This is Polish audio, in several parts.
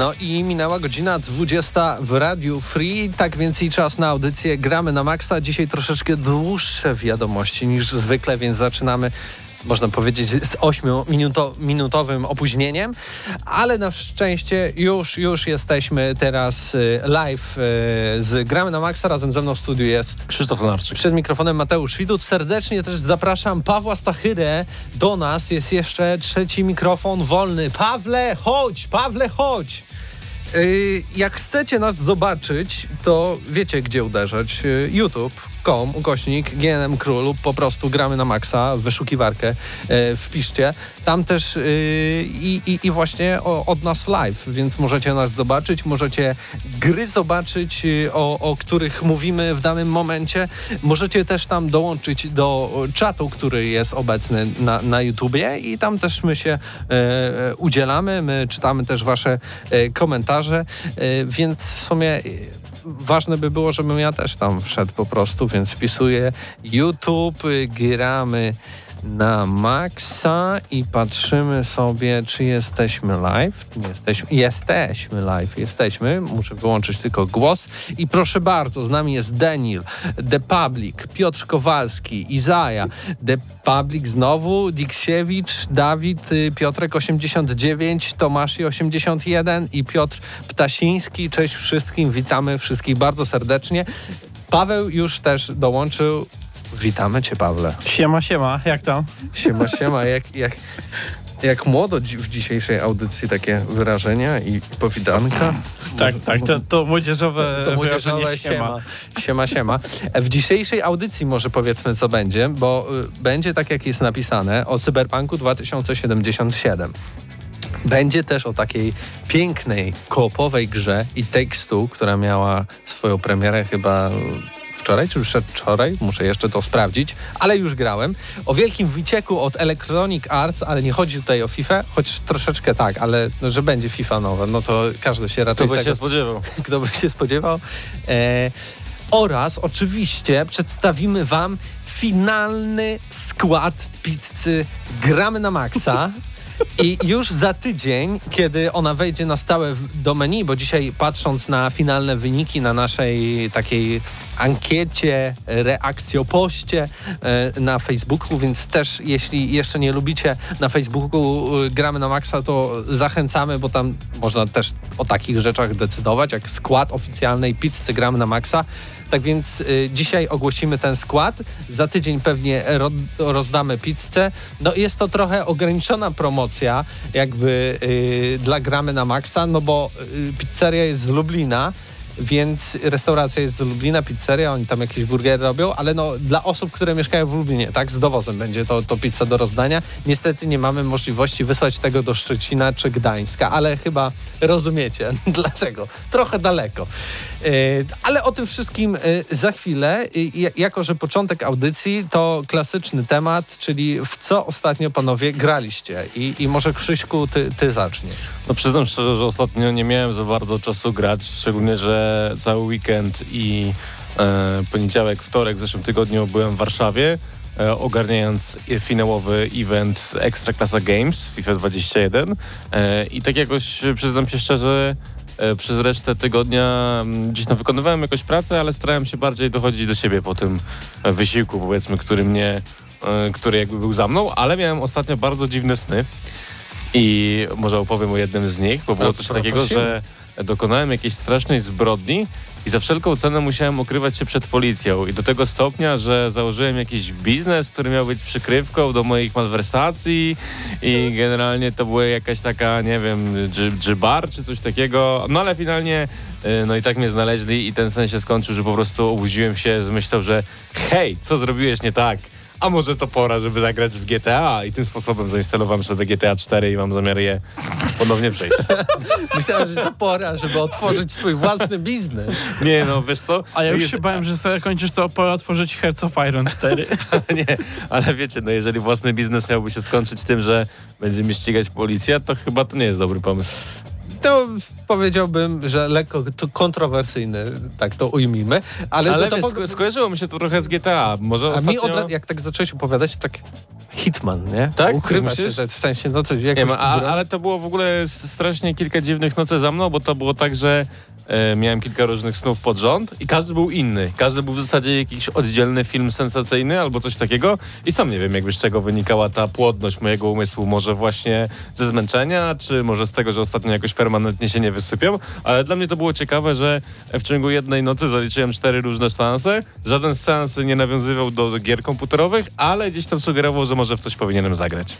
No i minęła godzina 20 w Radiu Free, tak więc i czas na audycję Gramy na Maxa. Dzisiaj troszeczkę dłuższe wiadomości niż zwykle, więc zaczynamy można powiedzieć, z 8-minutowym opóźnieniem, ale na szczęście już, już jesteśmy teraz y, live y, z Gramy na Maxa. Razem ze mną w studiu jest Krzysztof Lenarczyk. Przed mikrofonem Mateusz Widut. Serdecznie też zapraszam Pawła Stachyrę do nas. Jest jeszcze trzeci mikrofon wolny. Pawle, chodź! Pawle, chodź! Y, jak chcecie nas zobaczyć, to wiecie gdzie uderzać. YouTube com ukośnik GNM Król lub po prostu gramy na maksa, wyszukiwarkę e, wpiszcie. Tam też e, i, i, i, właśnie o, od nas live, więc możecie nas zobaczyć, możecie gry zobaczyć, e, o, o których mówimy w danym momencie. Możecie też tam dołączyć do czatu, który jest obecny na, na YouTubie i tam też my się e, udzielamy, my czytamy też wasze e, komentarze, e, więc w sumie ważne by było, żebym ja też tam wszedł po prostu, więc wpisuję YouTube, gramy na maksa i patrzymy sobie, czy jesteśmy live. Jesteśmy, jesteśmy live, jesteśmy. Muszę wyłączyć tylko głos. I proszę bardzo, z nami jest Daniel, The Public, Piotr Kowalski, Izaja, The Public znowu, Diksiewicz, Dawid, y, Piotrek 89, Tomasz 81 i Piotr Ptasiński. Cześć wszystkim, witamy wszystkich bardzo serdecznie. Paweł już też dołączył Witamy Cię, Pawle. Siema, siema, jak tam? Siema, siema, jak, jak, jak młodo w dzisiejszej audycji takie wyrażenia i powidanka. Tak, tak, to, to młodzieżowe to młodzieżowe siema. siema. Siema, W dzisiejszej audycji może powiedzmy co będzie, bo y, będzie tak jak jest napisane o Cyberpunku 2077. Będzie też o takiej pięknej, koopowej grze i tekstu, która miała swoją premierę chyba wczoraj czy przedwczoraj, muszę jeszcze to sprawdzić, ale już grałem. O wielkim wycieku od Electronic Arts, ale nie chodzi tutaj o FIFA, choć troszeczkę tak, ale no, że będzie FIFA nowe, no to każdy się raczej... Kto by tego, się spodziewał. Kto by się spodziewał. E, oraz oczywiście przedstawimy Wam finalny skład pizzy Gramy na Maxa. I już za tydzień, kiedy ona wejdzie na stałe do menu, bo dzisiaj patrząc na finalne wyniki na naszej takiej ankiecie, reakcjopoście e, na Facebooku, więc też jeśli jeszcze nie lubicie na Facebooku e, gramy na maksa, to zachęcamy, bo tam można też o takich rzeczach decydować, jak skład oficjalnej pizzy gramy na maksa. Tak więc y, dzisiaj ogłosimy ten skład. Za tydzień pewnie ro, rozdamy pizzę. No jest to trochę ograniczona promocja jakby y, dla gramy na maksa, no bo y, pizzeria jest z Lublina więc restauracja jest z Lublina, pizzeria, oni tam jakieś burgery robią, ale no dla osób, które mieszkają w Lublinie, tak, z dowozem będzie to, to pizza do rozdania. Niestety nie mamy możliwości wysłać tego do Szczecina czy Gdańska, ale chyba rozumiecie dlaczego. Trochę daleko. Yy, ale o tym wszystkim yy, za chwilę. Jako, że początek audycji to klasyczny temat, czyli w co ostatnio panowie graliście? I, i może Krzyśku, ty, ty zaczniesz. No przyznam szczerze, że ostatnio nie miałem za bardzo czasu grać, szczególnie, że cały weekend i e, poniedziałek, wtorek w zeszłym tygodniu byłem w Warszawie, e, ogarniając finałowy event Extra Klasa Games FIFA 21 e, i tak jakoś przyznam się szczerze, e, przez resztę tygodnia mm, gdzieś tam wykonywałem jakąś pracę, ale starałem się bardziej dochodzić do siebie po tym wysiłku, powiedzmy, który mnie, e, który jakby był za mną, ale miałem ostatnio bardzo dziwne sny. I może opowiem o jednym z nich, bo było coś takiego, że dokonałem jakiejś strasznej zbrodni i za wszelką cenę musiałem ukrywać się przed policją. I do tego stopnia, że założyłem jakiś biznes, który miał być przykrywką do moich malwersacji i generalnie to była jakaś taka, nie wiem, dży- dżybar czy coś takiego. No ale finalnie, y, no i tak mnie znaleźli i ten sen się skończył, że po prostu obudziłem się z myślą, że hej, co zrobiłeś nie tak? A może to pora, żeby zagrać w GTA i tym sposobem zainstalowałem sobie GTA 4 i mam zamiar je ponownie przejść. Myślałem, że to pora, żeby otworzyć swój własny biznes. Nie no, wiesz co? A ja już Jeż- się bałem, że sobie kończysz to pora otworzyć Hearts of Iron 4. Nie, ale wiecie, no jeżeli własny biznes miałby się skończyć tym, że będzie mnie ścigać policja, to chyba to nie jest dobry pomysł. To powiedziałbym, że lekko to kontrowersyjny, tak to ujmijmy. Ale, Ale to, wiesz, to sko- skojarzyło mi się to trochę z GTA. Może A ostatnio... mi od, ra- jak tak zacząłeś opowiadać, tak Hitman, nie? Tak? Ukrywa się, że w sensie, no coś, Nie jakąś wiem, a, ale to było w ogóle strasznie kilka dziwnych nocy za mną, bo to było tak, że e, miałem kilka różnych snów pod rząd i każdy był inny. Każdy był w zasadzie jakiś oddzielny film sensacyjny albo coś takiego i sam nie wiem jakby z czego wynikała ta płodność mojego umysłu. Może właśnie ze zmęczenia, czy może z tego, że ostatnio jakoś permanentnie się nie wysypiam, ale dla mnie to było ciekawe, że w ciągu jednej nocy zaliczyłem cztery różne seanse. Żaden z seansy nie nawiązywał do gier komputerowych, ale gdzieś tam sugerował, że może w coś powinienem zagrać.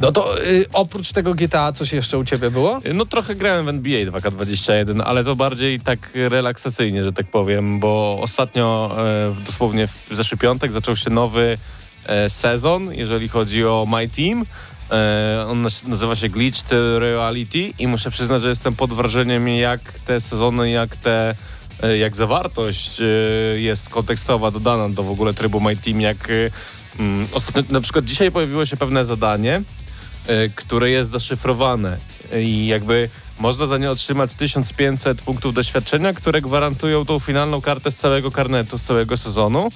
No to y, oprócz tego GTA coś jeszcze u ciebie było? No trochę grałem w NBA 2K21, ale to bardziej tak relaksacyjnie, że tak powiem, bo ostatnio, e, dosłownie w zeszły piątek, zaczął się nowy e, sezon, jeżeli chodzi o My Team. E, on nazywa się Glitched Reality i muszę przyznać, że jestem pod wrażeniem, jak te sezony, jak te jak zawartość jest kontekstowa dodana do w ogóle trybu My Team, jak mm, ostatnio, na przykład dzisiaj pojawiło się pewne zadanie, które jest zaszyfrowane i jakby można za nie otrzymać 1500 punktów doświadczenia, które gwarantują tą finalną kartę z całego karnetu, z całego sezonu.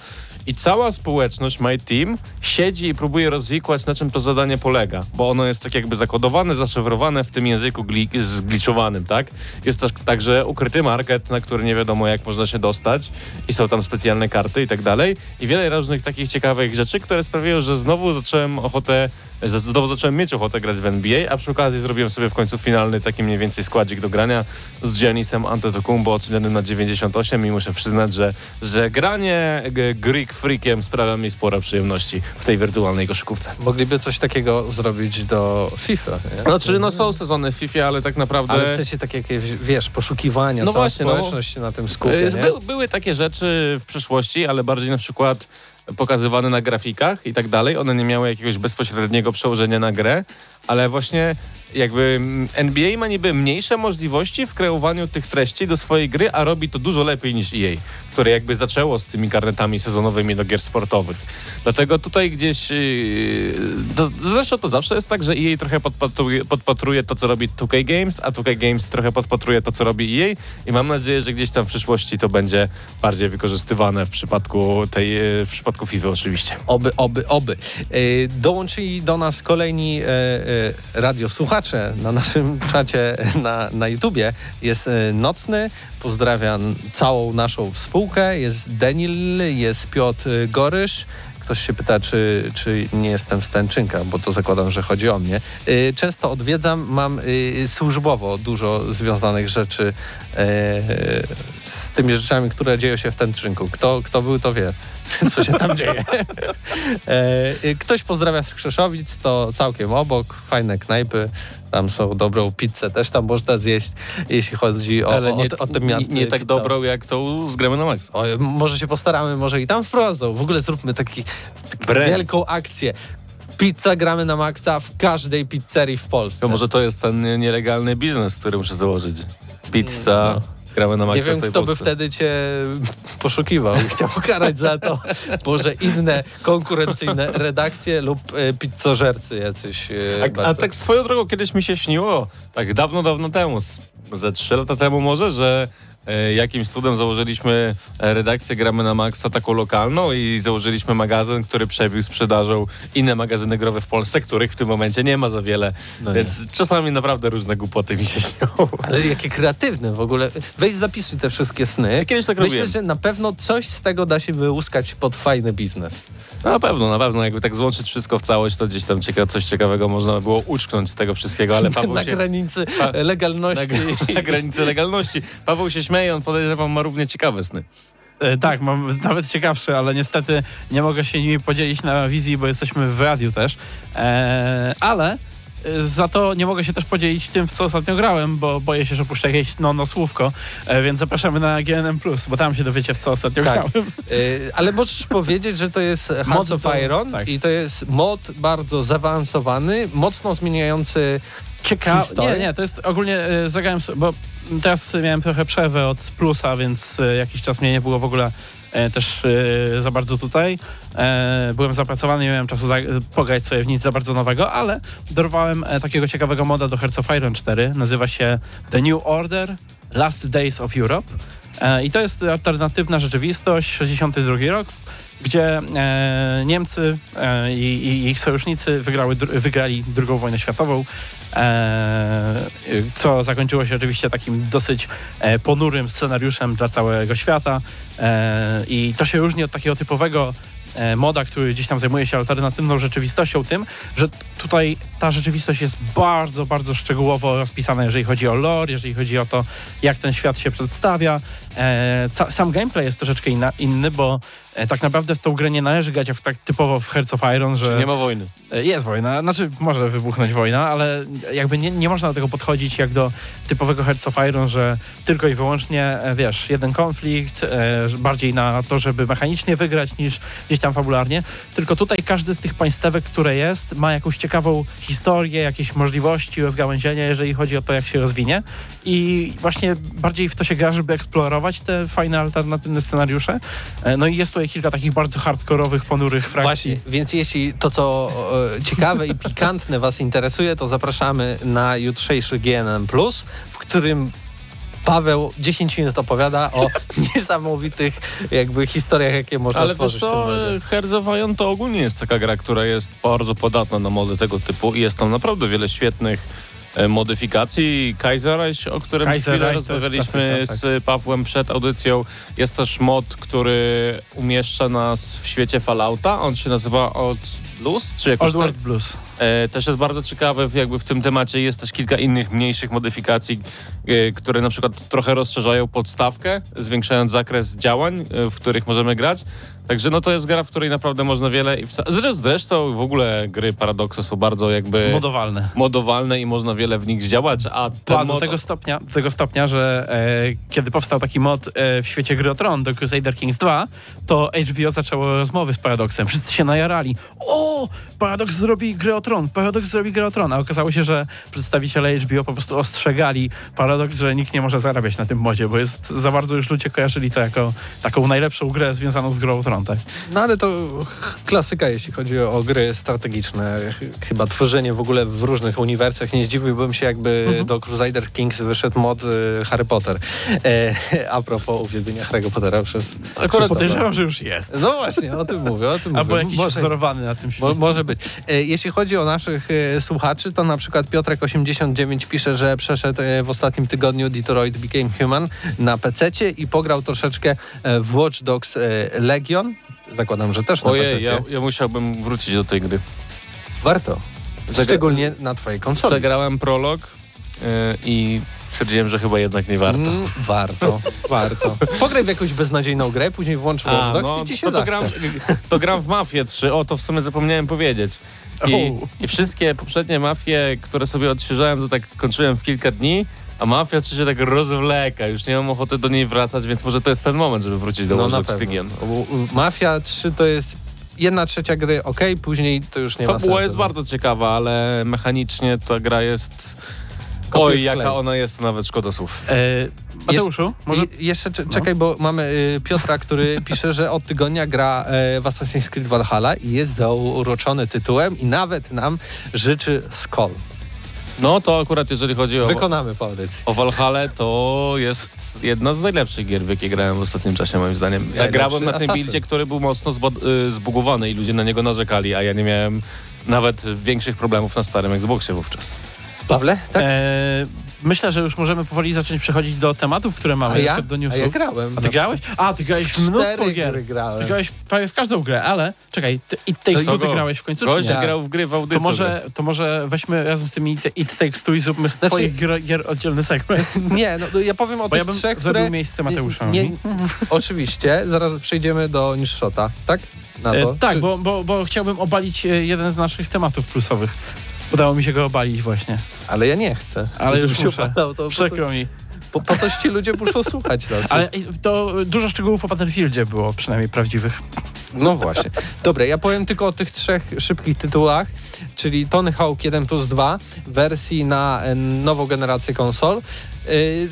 I cała społeczność, My Team, siedzi i próbuje rozwikłać, na czym to zadanie polega, bo ono jest tak jakby zakodowane, zaszyfrowane w tym języku gli- zgliczowanym, tak? Jest też także ukryty market, na który nie wiadomo jak można się dostać i są tam specjalne karty i tak dalej. I wiele różnych takich ciekawych rzeczy, które sprawiają, że znowu zacząłem ochotę Znowu zacząłem mieć ochotę grać w NBA, a przy okazji zrobiłem sobie w końcu finalny taki mniej więcej składzik do grania z Giannisem Antetokounmpo ocenionym na 98 i muszę przyznać, że, że granie Greek Freakiem sprawia mi sporo przyjemności w tej wirtualnej koszykówce. Mogliby coś takiego zrobić do FIFA, nie? Znaczy, no są sezony w FIFA, ale tak naprawdę... Ale w sensie takie jakieś, wiesz, poszukiwania, No cała właśnie, no. społeczność się na tym skupia, Y? By, były takie rzeczy w przeszłości, ale bardziej na przykład pokazywane na grafikach i tak dalej. One nie miały jakiegoś bezpośredniego przełożenia na grę, ale właśnie jakby mm, NBA ma niby mniejsze możliwości w kreowaniu tych treści do swojej gry, a robi to dużo lepiej niż EA, które jakby zaczęło z tymi karnetami sezonowymi do gier sportowych. Dlatego tutaj gdzieś, yy, to, zresztą to zawsze jest tak, że EA trochę podpatruje, podpatruje to, co robi 2K Games, a 2K Games trochę podpatruje to, co robi EA i mam nadzieję, że gdzieś tam w przyszłości to będzie bardziej wykorzystywane w przypadku tej, yy, w przypadku FIFA oczywiście. Oby, oby, oby. Yy, dołączyli do nas kolejni yy, yy, radiosłuchacze na naszym czacie na, na YouTubie. Jest yy, Nocny, pozdrawiam całą naszą spółkę. Jest Denil, jest Piotr Gorysz. Ktoś się pyta, czy, czy nie jestem stęczynka, bo to zakładam, że chodzi o mnie. Yy, często odwiedzam, mam służbowo dużo związanych rzeczy z tymi rzeczami, które dzieją się w tęczynku. Kto, kto był, to wie, co się tam dzieje. E, y, Ktoś pozdrawia z Krzeszowic, to całkiem obok, fajne knajpy, tam są dobrą pizzę, też tam można zjeść, jeśli chodzi o, Ale nie, o, o nie, nie tak dobrą jak tą z gramy na Max. O, może się postaramy, może i tam wprowadzą. W ogóle zróbmy taki, Brand. wielką akcję. Pizza gramy na maksa w każdej pizzerii w Polsce. To może to jest ten nie- nielegalny biznes, który muszę założyć. Pizza, gramy na Nie wiem, kto by wtedy cię poszukiwał i chciał karać za to. Może inne konkurencyjne redakcje lub e, pizzożercy jacyś. E, A, a tak swoją drogą kiedyś mi się śniło, tak dawno, dawno temu, ze trzy lata temu może, że jakimś cudem założyliśmy e, redakcję Gramy na Maxa taką lokalną i założyliśmy magazyn, który przebił sprzedażą inne magazyny growe w Polsce, których w tym momencie nie ma za wiele, No więc czasami naprawdę różne głupoty mi się śnią. Ale jakie kreatywne w ogóle. Weź zapisuj te wszystkie sny. Ja kiedyś tak Myślę, robiłem. że na pewno coś z tego da się wyłuskać pod fajny biznes. No, na pewno, na pewno, jakby tak złączyć wszystko w całość, to gdzieś tam cieka, coś ciekawego można by było uczknąć z tego wszystkiego, ale Paweł na się... granicy legalności. na, na granicy legalności. Paweł się śmieje, śmieje, on podejrzewam ma równie ciekawe sny. E, tak, mam nawet ciekawsze, ale niestety nie mogę się nimi podzielić na wizji, bo jesteśmy w radiu też. E, ale e, za to nie mogę się też podzielić tym, w co ostatnio grałem, bo boję się, że puszczę jakieś no, no słówko, e, więc zapraszamy na GNM+, bo tam się dowiecie, w co ostatnio Tak. grałem. Y, ale możesz powiedzieć, że to jest Hearts of to- Iron tak. i to jest mod bardzo zaawansowany, mocno zmieniający Ciekawe. Nie, nie, to jest ogólnie e, zagrałem, sobie, bo teraz miałem trochę przerwę od plusa, więc e, jakiś czas mnie nie było w ogóle e, też e, za bardzo tutaj. Byłem zapracowany, nie miałem czasu za, pograć sobie w nic za bardzo nowego, ale dorwałem takiego ciekawego moda do Hearts of Iron 4. Nazywa się The New Order Last Days of Europe. I to jest alternatywna rzeczywistość, 62 rok, gdzie Niemcy i, ich sojusznicy wygrały, wygrali II wojnę światową, co zakończyło się oczywiście takim dosyć e, ponurym scenariuszem dla całego świata e, i to się różni od takiego typowego e, moda, który gdzieś tam zajmuje się alternatywną rzeczywistością tym, że tutaj ta rzeczywistość jest bardzo, bardzo szczegółowo rozpisana, jeżeli chodzi o lore, jeżeli chodzi o to, jak ten świat się przedstawia. E, sam gameplay jest troszeczkę inna, inny, bo e, tak naprawdę w tą grę nie należy grać jak tak typowo w Hearts of Iron, że... Czy nie ma wojny? E, Jest wojna, znaczy może wybuchnąć wojna, ale jakby nie, nie można do tego podchodzić jak do typowego Hearts of Iron, że tylko i wyłącznie, wiesz, jeden konflikt, bardziej na to, żeby mechanicznie wygrać niż gdzieś tam fabularnie. Tylko tutaj każdy z tych państwek, które jest, ma jakąś ciekawą historię, jakieś możliwości rozgałęzienia, jeżeli chodzi o to, jak się rozwinie. I właśnie bardziej w to się gra, żeby eksplorować te fajne, alternatywne scenariusze. E, No i jest tutaj kilka takich bardzo hardkorowych, ponurych frakcji. Właśnie, więc jeśli to, co e, ciekawe i pikantne Was interesuje, to zapraszamy na jutrzejszy GNM+, w którym Paweł 10 minut opowiada o niesamowitych jakby historiach, jakie można Ale stworzyć tym co. Hearts of Iron to ogólnie jest taka gra, która jest bardzo podatna na mody tego typu i jest tam naprawdę wiele świetnych modyfikacji. Kaiserreich, o którym chwilę rozmawialiśmy klasyka, z Pawłem przed audycją. Jest też mod, który umieszcza nas w świecie Fallouta. On się nazywa Old Blues, czy jakoś Old tak? World Blues. E, też jest bardzo ciekawe jakby w tym temacie. Jest też kilka innych mniejszych modyfikacji, e, które na przykład trochę rozszerzają podstawkę, zwiększając zakres działań, e, w których możemy grać. Także no to jest gra, w której naprawdę można wiele... Zresztą, w ogóle gry Paradoxa są bardzo jakby Modowalne. modowalne i można wiele w nich zdziałać, a ten A do mod... tego stopnia, do tego stopnia że e, kiedy powstał taki mod e, w świecie gry o Tron do Crusader Kings 2, to HBO zaczęło rozmowy z Paradoxem. Wszyscy się najarali. O! Paradox zrobi grę o Tron, Paradox zrobi grę o Tron. A okazało się, że przedstawiciele HBO po prostu ostrzegali Paradox, że nikt nie może zarabiać na tym modzie, bo jest za bardzo już ludzie kojarzyli to jako taką najlepszą grę związaną z grą o Tron, tak? No ale to klasyka, jeśli chodzi o, o gry strategiczne. Ch- Chyba tworzenie w ogóle w różnych uniwersach. Nie zdziwiłbym się, jakby Mhm. do Crusader Kings wyszedł mod y, Harry Potter. E, a propos uwielbienia Harry'ego Pottera przez... Akurat Podejrzewam, że już jest. No właśnie, o tym mówię, o tym Albo mówię. jakiś Może- wzorowany na tym Mo, może być. E, Jeśli chodzi o naszych e, słuchaczy, to na przykład Piotrek89 pisze, że przeszedł e, w ostatnim tygodniu Detroit Became Human na PC i pograł troszeczkę w Watch Dogs Legion. Zakładam, że też na Ojej, PC. ja, ja musiałbym wrócić do tej gry. Warto. Zagra- Szczególnie na twojej konsoli. Zagrałem prolog e, i stwierdziłem, że chyba jednak nie warto. Mm, warto, warto. Pograj w jakąś beznadziejną grę, później włącz Watch Dogs i ci się no to, gram, to gram w Mafię 3. O, to w sumie zapomniałem powiedzieć. I. I wszystkie poprzednie mafie, które sobie odświeżałem, to tak kończyłem w kilka dni, a Mafia 3 się tak rozwleka. Już nie mam ochoty do niej wracać, więc może to jest ten moment, żeby wrócić do No Watch Dogs. Legion. Mafia 3 to jest jedna trzecia gry, ok, później to już nie ma sensu. Fabuła jest bardzo ciekawa, ale mechanicznie ta gra jest... Kopiuj Oj, jaka ona jest, to nawet szkoda słów. E, Mateuszu, może... I jeszcze cze- czekaj, bo mamy y, Piotra, który pisze, że od tygodnia gra e, w Assassin's Creed Valhalla i jest zauroczony tytułem i nawet nam życzy Skull. No to akurat jeżeli chodzi o, Wykonamy po audycji. o Valhalla, to jest jedna z najlepszych gier, w jakie grałem w ostatnim czasie, moim zdaniem. Ja grałem na tym Assassin. buildzie, który był mocno zbo- y, zbugowany i ludzie na niego narzekali, a ja nie miałem nawet większych problemów na starym Xboxie wówczas. Pawle, tak? E, myślę, że już możemy powoli zacząć przechodzić do tematów, które mamy. A ja? do A newsów. ja grałem. A ty grałeś? A, ty grałeś w mnóstwo gier. grałem. Ty grałeś prawie w każdą grę, ale czekaj, ty, i tej To ty grałeś w końcu, czy nie? Grał w gry w To audycji. może, to może weźmy razem z tymi It- It Takes Two i zróbmy z Znaczy- twoich gier, gier oddzielny segment. Nie, no no ja powiem o Bo ja tych bym trzech, zrobił które... miejsce Mateusza. Nie, nie, oczywiście, zaraz przejdziemy do Nishota, tak? Na to. E, tak, Czy- bo, bo, bo chciałbym obalić e, jeden z naszych tematów plusowych. Udało mi się go obalić właśnie. Ale ja nie chcę. Ale już muszę. opadał, to, to, Przykro mi. po, po coś ci ludzie muszą słuchać nas. Ale to dużo szczegółów o Battlefieldzie było, przynajmniej prawdziwych. No właśnie. Dobra, ja powiem tylko o tych trzech szybkich tytułach, czyli Tony Hawk 1 plus 2 w wersji na e, nową generację konsol. Yy,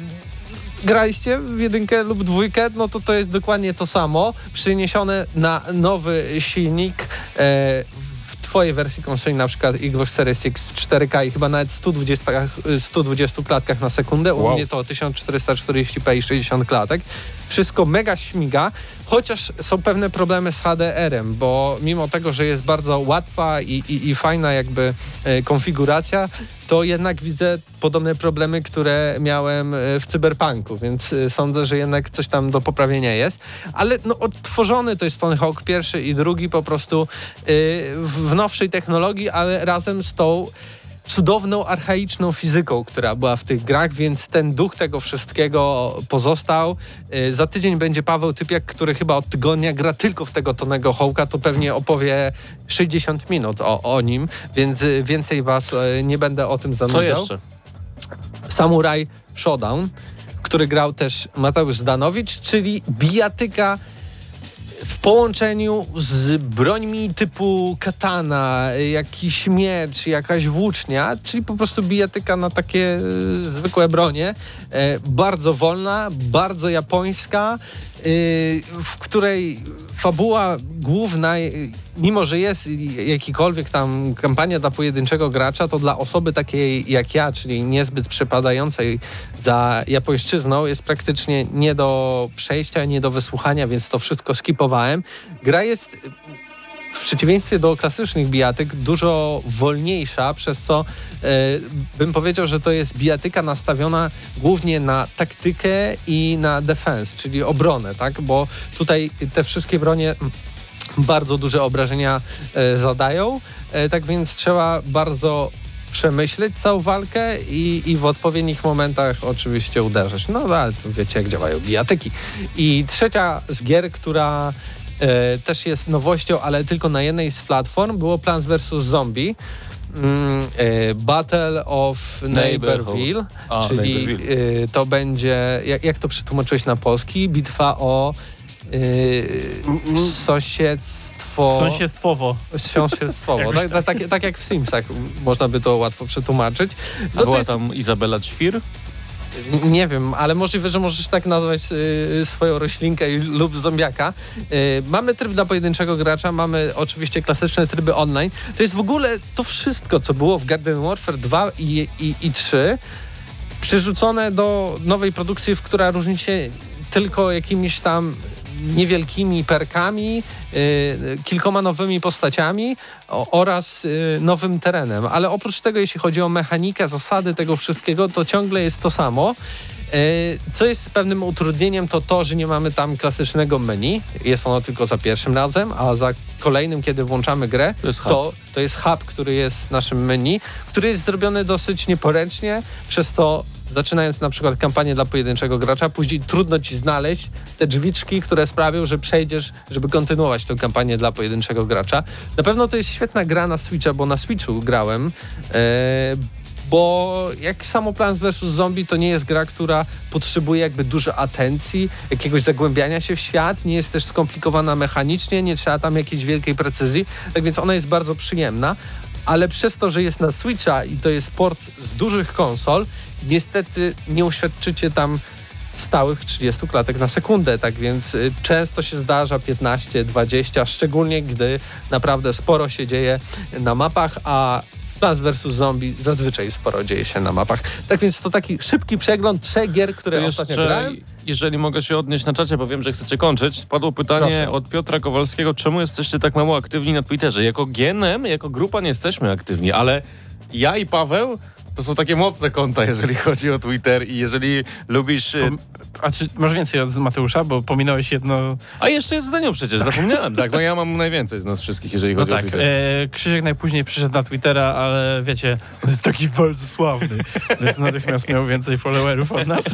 graliście w jedynkę lub dwójkę, no to to jest dokładnie to samo, przeniesione na nowy silnik w twojej wersji konsoli, na przykład Xbox Series X w 4K i chyba nawet 120, 120 klatkach na sekundę, u Wow. mnie to 1440p i 60 klatek. Wszystko mega śmiga, chociaż są pewne problemy z HDR-em, bo mimo tego, że jest bardzo łatwa i, i, i fajna jakby e, konfiguracja, to jednak widzę podobne problemy, które miałem e, w Cyberpunku, więc e, sądzę, że jednak coś tam do poprawienia jest. Ale no, odtworzony to jest Tony Hawk pierwszy i drugi po prostu w nowszej technologii, ale razem z tą cudowną, archaiczną fizyką, która była w tych grach, więc ten duch tego wszystkiego pozostał. Y, Za tydzień będzie Paweł Typiak, który chyba od tygodnia gra tylko w tego Tonego Hołka, to pewnie opowie 60 minut o, o nim, więc y, więcej was y, nie będę o tym Co zanudzał. jeszcze? Samurai Showdown, który grał też Mateusz Zdanowicz, czyli bijatyka w połączeniu z brońmi typu katana, jakiś miecz, jakaś włócznia, czyli po prostu bijatyka na takie e, zwykłe bronie. E, bardzo wolna, bardzo japońska, w której fabuła główna, e, mimo że jest jakikolwiek tam kampania dla pojedynczego gracza, to dla osoby takiej jak ja, czyli niezbyt przepadającej za japońszczyzną, jest praktycznie nie do przejścia, nie do wysłuchania, więc to wszystko skipowałem. Gra jest przeciwieństwie do klasycznych bijatyk dużo wolniejsza, przez co e, bym powiedział, że to jest bijatyka nastawiona głównie na taktykę i na defense, czyli obronę, tak? Bo tutaj te wszystkie bronie bardzo duże obrażenia e, zadają, e, tak więc trzeba bardzo przemyśleć całą walkę i, i w odpowiednich momentach oczywiście uderzyć. No ale wiecie, jak działają bijatyki. I trzecia z gier, która e, też jest nowością, ale tylko na jednej z platform, było Plants vs. Zombie. Mm, e, Battle of Neighborville, A, czyli Neighborville. e, to będzie, jak, jak to przetłumaczyłeś na polski? Bitwa o e, sąsiedztwo. Sąsiedztwowo. Sąsiedztwowo. Tak, tak, tak, tak jak w Simsach można by to łatwo przetłumaczyć. A No to była jest, tam Izabela Ćwir? Nie wiem, ale możliwe, że możesz tak nazwać y, swoją roślinkę i- lub zombiaka. Y, mamy tryb dla pojedynczego gracza, mamy oczywiście klasyczne tryby online. To jest w ogóle to wszystko, co było w Garden Warfare 2 i, i, i 3, przerzucone do nowej produkcji, w która różni się tylko jakimiś tam niewielkimi perkami, y, kilkoma nowymi postaciami oraz y, nowym terenem. Ale oprócz tego, jeśli chodzi o mechanikę, zasady tego wszystkiego, to ciągle jest to samo. Y, Co jest pewnym utrudnieniem, to to, że nie mamy tam klasycznego menu. Jest ono tylko za pierwszym razem, a za kolejnym, kiedy włączamy grę, To jest hub. to, to jest hub, który jest naszym menu, który jest zrobiony dosyć nieporęcznie, przez to zaczynając na przykład kampanię dla pojedynczego gracza, później trudno ci znaleźć te drzwiczki, które sprawią, że przejdziesz, żeby kontynuować tę kampanię dla pojedynczego gracza. Na pewno to jest świetna gra na Switcha, bo na Switchu grałem. E, bo jak samo Plants vs. Zombie to nie jest gra, która potrzebuje jakby dużo atencji, jakiegoś zagłębiania się w świat, nie jest też skomplikowana mechanicznie, nie trzeba tam jakiejś wielkiej precyzji, tak więc ona jest bardzo przyjemna, ale przez to, że jest na Switcha i to jest port z dużych konsol, niestety nie uświadczycie tam stałych 30 klatek na sekundę, tak więc y, często się zdarza 15, 20, szczególnie gdy naprawdę sporo się dzieje na mapach, a Plants vs. Zombie zazwyczaj sporo dzieje się na mapach. Tak więc to taki szybki przegląd trzech gier, które To ostatnio grałem. Jeżeli mogę się odnieść na czacie, bo wiem, że chcecie kończyć. Padło pytanie Proszę. od Piotra Kowalskiego, czemu jesteście tak mało aktywni na Twitterze? Jako GNM, jako grupa nie jesteśmy aktywni, ale ja i Paweł to są takie mocne konta, jeżeli chodzi o Twitter i jeżeli lubisz... e, A czy masz więcej od Mateusza, bo pominąłeś jedno... A jeszcze jest Zdeniu przecież, zapomniałem. Tak, no ja mam najwięcej z nas wszystkich, jeżeli No chodzi o tak, Twitter. e, Krzysiek najpóźniej przyszedł na Twittera, ale wiecie, on jest taki bardzo sławny, więc natychmiast miał więcej followerów od nas.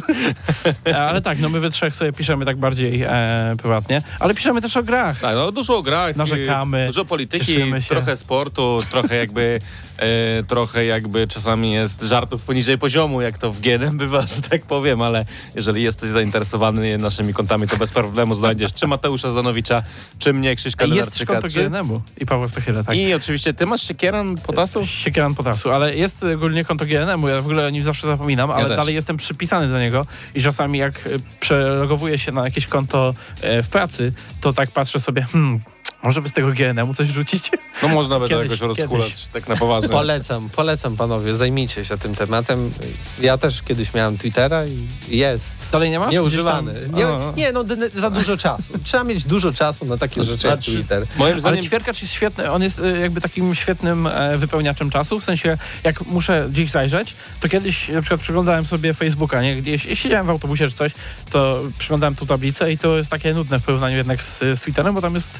E, ale tak, no my we trzech sobie piszemy tak bardziej e, prywatnie, ale piszemy też o grach. Tak, no dużo o grach, Narzekamy, dużo polityki, trochę sportu, trochę jakby, e, trochę jakby czasami jest żartów poniżej poziomu, jak to w GNM bywa, że tak powiem, ale jeżeli jesteś zainteresowany naszymi kontami, to bez problemu znajdziesz czy Mateusza Zanowicza, czy mnie, Krzyśka Jest Lenarczyka, konto czy... GNM-u i Pawła Stachyla, tak. I oczywiście ty masz siekieran potasu? Siekieran Potasu, ale jest ogólnie konto GNM-u, ja w ogóle o nim zawsze zapominam, ale też. dalej jestem przypisany do niego i czasami jak e, przelogowuję się na jakieś konto e, w pracy, to tak patrzę sobie, hmm, może by z tego GNM-u coś rzucić? No można by to jakoś kiedyś. rozkulać, tak na poważnie. Polecam, polecam panowie, zajmijcie się tym tematem. Ja też kiedyś miałem Twittera i jest. Dalej nie masz? Nieużywany. Nie, nie no za dużo czasu. Trzeba mieć dużo czasu na takie rzeczy jak Znaczy, Twitter. Moim Ale zdaniem ćwierkacz jest świetny, on jest e, jakby takim świetnym e, wypełniaczem czasu, w sensie jak muszę gdzieś zajrzeć, to kiedyś na przykład przeglądałem sobie Facebooka, nie? Gdzieś siedziałem w autobusie czy coś, to przeglądałem tu tablicę i to jest takie nudne w porównaniu jednak z, z Twitterem, bo tam jest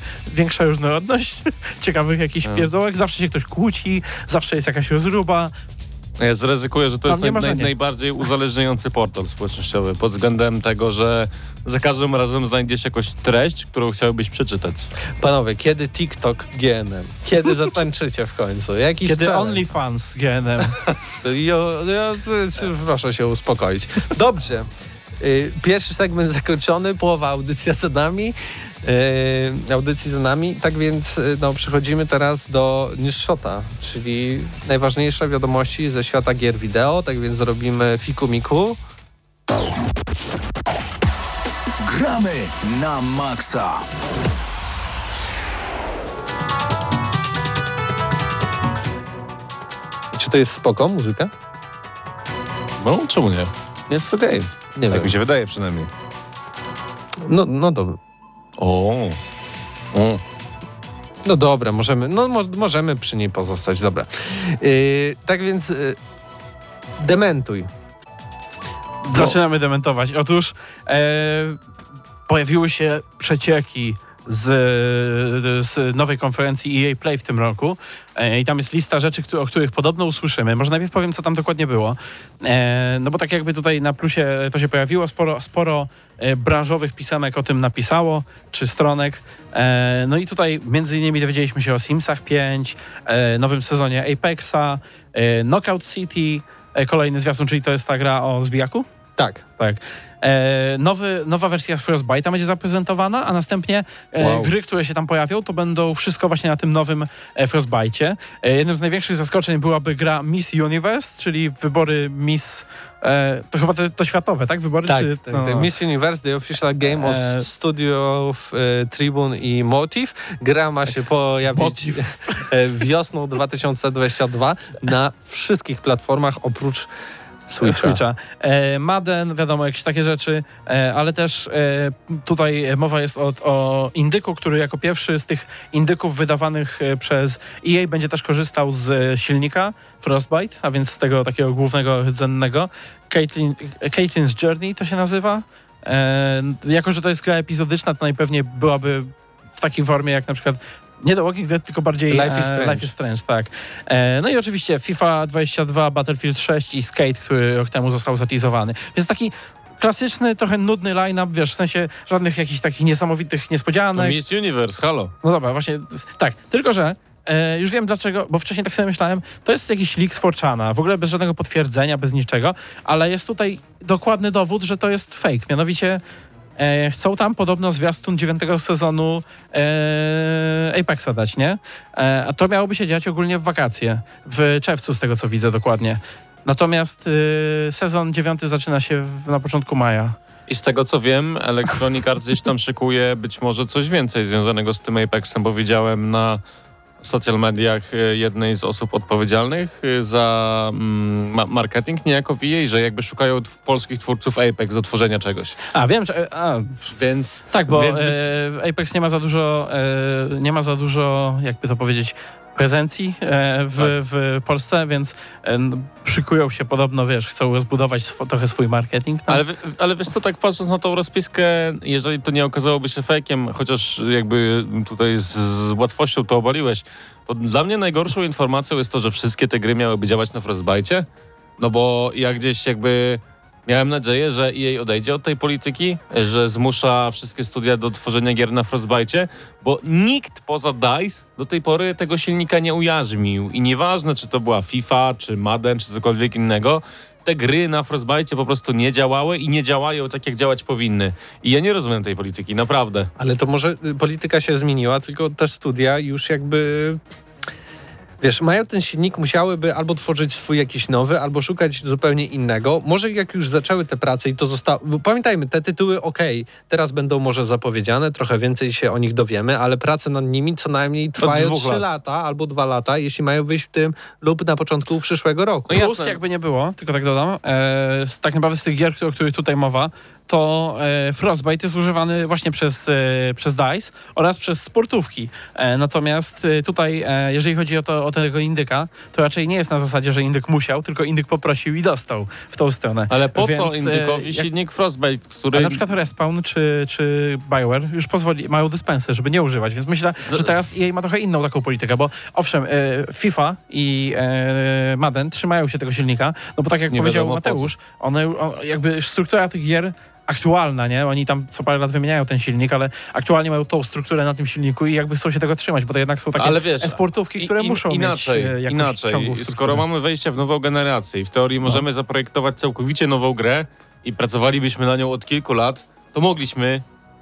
większa różnorodność ciekawych jakichś pierdołek, zawsze się ktoś kłóci, zawsze jest jakaś rozruba, Ja zrezykuję, że to Tam jest naj, naj, najbardziej uzależniający portal społecznościowy pod względem tego, że za każdym razem znajdziesz jakąś treść, którą chciałbyś przeczytać. Panowie, kiedy TikTok GNM? Kiedy zatańczycie w końcu? Jakiś kiedy? OnlyFans GNM. Jo, jo, proszę się uspokoić. Dobrze. Y, Pierwszy segment zakończony, połowa audycja za nami. Y, Audycji za nami. Tak więc y, no, przechodzimy teraz do Newsshota, czyli najważniejsze wiadomości ze świata gier wideo. Tak więc zrobimy fiku miku. Gramy na maksa. Czy to jest spoko muzyka? No, czemu nie? Jest okej. Nie Tak wiem. mi się wydaje przynajmniej. No, no dobra. O. o. No dobra, możemy, no, mo możemy przy niej pozostać, dobra. Yy, tak więc yy, dementuj. Zaczynamy dementować. Otóż e, pojawiły się przecieki z, z nowej konferencji EA Play w tym roku e, i tam jest lista rzeczy, o których podobno usłyszymy. Może najpierw powiem, co tam dokładnie było. E, no bo tak jakby tutaj na plusie to się pojawiło, sporo, sporo e, branżowych pisemek o tym napisało, czy stronek. E, no i tutaj między innymi dowiedzieliśmy się o Simsach 5, e, nowym sezonie Apexa, Knockout City, kolejny zwiastun, czyli to jest ta gra o zbijaku? Tak. Tak. E, nowy, nowa wersja Frostbite'a będzie zaprezentowana, a następnie e, Wow. gry, które się tam pojawią, to będą wszystko właśnie na tym nowym e, Frostbite'cie. Jednym z największych zaskoczeń byłaby gra Miss Universe, czyli wybory Miss... To chyba to, to światowe, tak? Wybory? Tak, czy, tak, tak. Miss Universe, the official game of E, studiów e, Tribune i Motive. Gra ma się pojawić Motive. e, wiosną 2022 na wszystkich platformach oprócz Switcha. Switcha. E, Madden, wiadomo, jakieś takie rzeczy, e, ale też e, tutaj mowa jest o, o indyku, który jako pierwszy z tych indyków wydawanych e, przez EA będzie też korzystał z e, silnika Frostbite, a więc z tego takiego głównego rdzennego. Caitlin, Caitlin's Journey to się nazywa. E, jako, że to jest gra epizodyczna, to najpewniej byłaby w takiej formie jak na przykład nie The Walking Dead, tylko bardziej Life is e, Strange. Life is Strange, tak. E, no i oczywiście FIFA 22, Battlefield 6 i Skate, który rok temu został zatizowany. Więc taki klasyczny, trochę nudny line-up, wiesz, w sensie żadnych jakichś takich niesamowitych niespodzianek. Miss Universe, halo. No dobra, właśnie, tak. Tylko, że e, już wiem dlaczego, bo wcześniej tak sobie myślałem, to jest jakiś leak z 4chana, w ogóle bez żadnego potwierdzenia, bez niczego, ale jest tutaj dokładny dowód, że to jest fake. Mianowicie e, chcą tam podobno zwiastun dziewiątego sezonu e, Apexa dać, nie? E, a to miałoby się dziać ogólnie w wakacje, w czerwcu z tego co widzę dokładnie. Natomiast e, sezon dziewiąty zaczyna się w, na początku maja. I z tego co wiem, Electronic Arts gdzieś tam szykuje być może coś więcej związanego z tym Apexem, bo widziałem na social mediach e, jednej z osób odpowiedzialnych e, za mm, ma- marketing niejako w EA, że jakby szukają polskich twórców Apex do tworzenia czegoś. A wiem, że... A, Więc Tak, bo Więc e, Apex nie ma za dużo, e, nie ma za dużo, jakby to powiedzieć, prezencji e, w, w Polsce, więc e, szykują się podobno, wiesz, chcą zbudować swo, trochę swój marketing. tam. Ale, ale wiesz co, tak patrząc na tą rozpiskę, jeżeli to nie okazałoby się fejkiem, chociaż jakby tutaj z, z łatwością to obaliłeś, to dla mnie najgorszą informacją jest to, że wszystkie te gry miałyby działać na Frostbite. No bo ja gdzieś jakby miałem nadzieję, że EA odejdzie od tej polityki, że zmusza wszystkie studia do tworzenia gier na Frostbite, bo nikt poza DICE do tej pory tego silnika nie ujarzmił. I nieważne, czy to była FIFA, czy Madden, czy cokolwiek innego, te gry na Frostbite po prostu nie działały i nie działają tak, jak działać powinny. I ja nie rozumiem tej polityki, naprawdę. Ale to może y, polityka się zmieniła, tylko te studia już jakby. Wiesz, mają ten silnik, musiałyby albo tworzyć swój jakiś nowy, albo szukać zupełnie innego. Może jak już zaczęły te prace i to zostało. Bo pamiętajmy, te tytuły, okej, teraz będą może zapowiedziane, trochę więcej się o nich dowiemy, ale prace nad nimi co najmniej trwają dwóch 3 lat. lata albo 2 lata, jeśli mają wyjść w tym lub na początku przyszłego roku. No Plus, jasne. jakby nie było, tylko tak dodam, e, z, tak naprawdę z tych gier, o których tutaj mowa, to e, Frostbite jest używany właśnie przez, e, przez DICE oraz przez sportówki. E, natomiast tutaj, jeżeli chodzi o, to, o tego indyka, to raczej nie jest na zasadzie, że indyk musiał, tylko indyk poprosił i dostał w tą stronę. Ale po Więc, co Indykowi jak- silnik Frostbite, który... A na przykład Respawn czy, czy BioWare już pozwoli, mają dyspensę, żeby nie używać, więc myślę, że teraz EA ma trochę inną taką politykę, bo owszem, FIFA i Madden trzymają się tego silnika, no bo tak jak Nie powiedział wiadomo Mateusz, one, on, jakby struktura tych gier aktualna, nie? Oni tam co parę lat wymieniają ten silnik, ale aktualnie mają tą strukturę na tym silniku i jakby chcą się tego trzymać, bo to jednak są takie Ale wiesz, sportówki, które i- muszą inaczej, mieć jakąś inaczej. strukturę. Skoro mamy wejście w nową generację i w teorii No. możemy zaprojektować całkowicie nową grę i pracowalibyśmy na nią od kilku lat, to mogliśmy,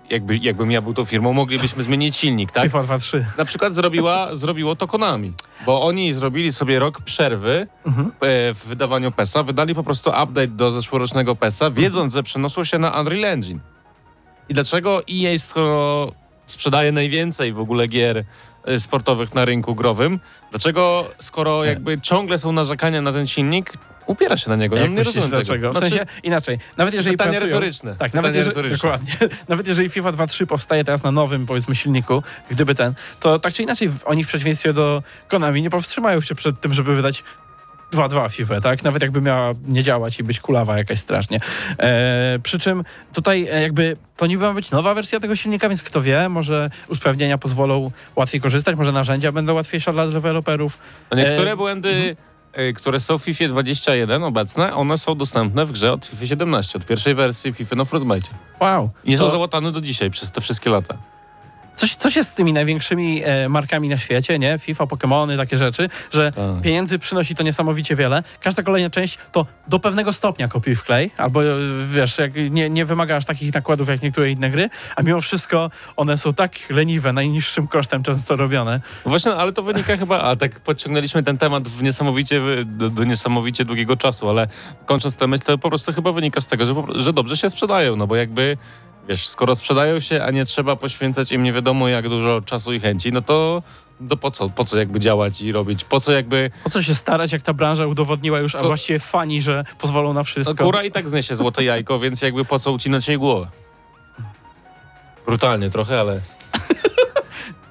jakby, jakbym ja był tą firmą, moglibyśmy zmienić silnik, tak? FIFA 2-3. Na przykład zrobiła, zrobiło to Konami, bo oni zrobili sobie rok przerwy Mhm. e, w wydawaniu PESA, wydali po prostu update do zeszłorocznego PESA, wiedząc, że przenoszą się na Unreal Engine. I dlaczego EA, skoro sprzedaje najwięcej w ogóle gier e, sportowych na rynku growym, dlaczego skoro jakby ciągle są narzekania na ten silnik, upiera się na niego? Ja nie myślisz, rozumiem tego. dlaczego? W Znaczy, sensie inaczej. Nawet jeżeli pytanie pracują, retoryczne. Tak, Pytanie nawet jeżeli, retoryczne. dokładnie. Nawet jeżeli FIFA 2.3 powstaje teraz na nowym, powiedzmy, silniku, gdyby ten, to tak czy inaczej w- oni w przeciwieństwie do Konami nie powstrzymają się przed tym, żeby wydać 2-2 FIFA, tak? Nawet jakby miała nie działać i być kulawa jakaś strasznie. E, przy czym tutaj e, jakby to niby ma być nowa wersja tego silnika, więc kto wie, może usprawnienia pozwolą łatwiej korzystać, może narzędzia będą łatwiejsze dla deweloperów. No niektóre E, błędy, e, które są w FIFA 21 obecne, one są dostępne w grze od FIFA 17, od pierwszej wersji FIFA na Frostbite. Wow. I nie To- są załatane do dzisiaj przez te wszystkie lata. Coś, coś jest z tymi największymi e, markami na świecie, nie? FIFA, Pokémony, takie rzeczy, że Tak. pieniędzy przynosi to niesamowicie wiele. Każda kolejna część to do pewnego stopnia kopiuj wklej, albo e, wiesz, jak nie, nie wymaga aż takich nakładów jak niektóre inne gry, a mimo wszystko one są tak leniwe, najniższym kosztem często robione. No Właśnie, ale to wynika chyba, a tak podciągnęliśmy ten temat w niesamowicie, do, do niesamowicie długiego czasu, ale kończąc tę myśl, to po prostu chyba wynika z tego, że, że dobrze się sprzedają, no bo jakby, wiesz, skoro sprzedają się, a nie trzeba poświęcać im nie wiadomo jak dużo czasu i chęci, no to, to po co, po co jakby działać i robić, po co jakby, Po co się starać, jak ta branża udowodniła już, a właściwie fani, że pozwolą na no wszystko. kura i tak zniesie złote jajko, więc jakby po co ucinać jej głowę. Brutalnie trochę, ale...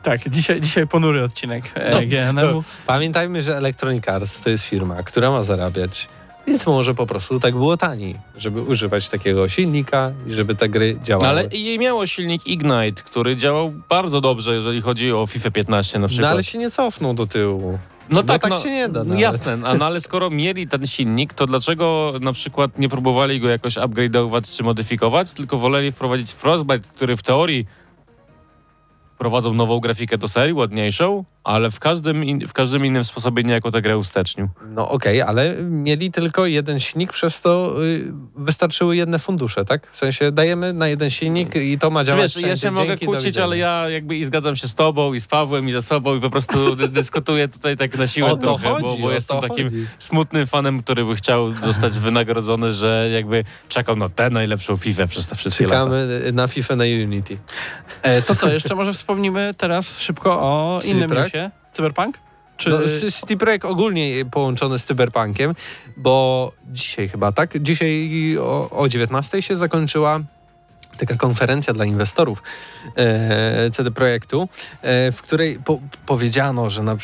Tak, dzisiaj, dzisiaj ponury odcinek e, No, GNM-u. Pamiętajmy, że Electronic Arts to jest firma, która ma zarabiać, więc może po prostu tak było taniej, żeby używać takiego silnika i żeby te gry działały. No ale jej miało silnik Ignite, który działał bardzo dobrze, jeżeli chodzi o FIFA 15 na przykład. No ale się nie cofnął do tyłu. No tak, tak się nie da nawet. Jasne, a no ale skoro mieli ten silnik, to dlaczego na przykład nie próbowali go jakoś upgrade'ować czy modyfikować, tylko woleli wprowadzić Frostbite, który w teorii wprowadzą nową grafikę do serii, ładniejszą, ale w każdym, in, w każdym innym sposobie niejako tę grę ustecznił. No okej, ale mieli tylko jeden silnik, przez to y, wystarczyły jedne fundusze, tak? W sensie dajemy na jeden silnik i to ma działać wiesz, ja się mogę Dzięki, kłócić, ale ja jakby i zgadzam się z tobą, i z Pawłem, i ze sobą, i po prostu dy- dyskutuję tutaj tak na siłę O to trochę, chodzi, bo, o bo to jestem takim chodzi. smutnym fanem, który by chciał zostać wynagrodzony, że jakby czekał na tę najlepszą FIFA przez te wszystkie lata. Czekamy na FIFA na Unity. E, to co, jeszcze może wspomnimy teraz szybko o innym Cyberpunk? Czy... No, City Projekt ogólnie połączony z Cyberpunkiem, bo dzisiaj chyba, tak? Dzisiaj o, o 19 się zakończyła taka konferencja dla inwestorów e, CD Projektu, e, w której po, powiedziano, że na,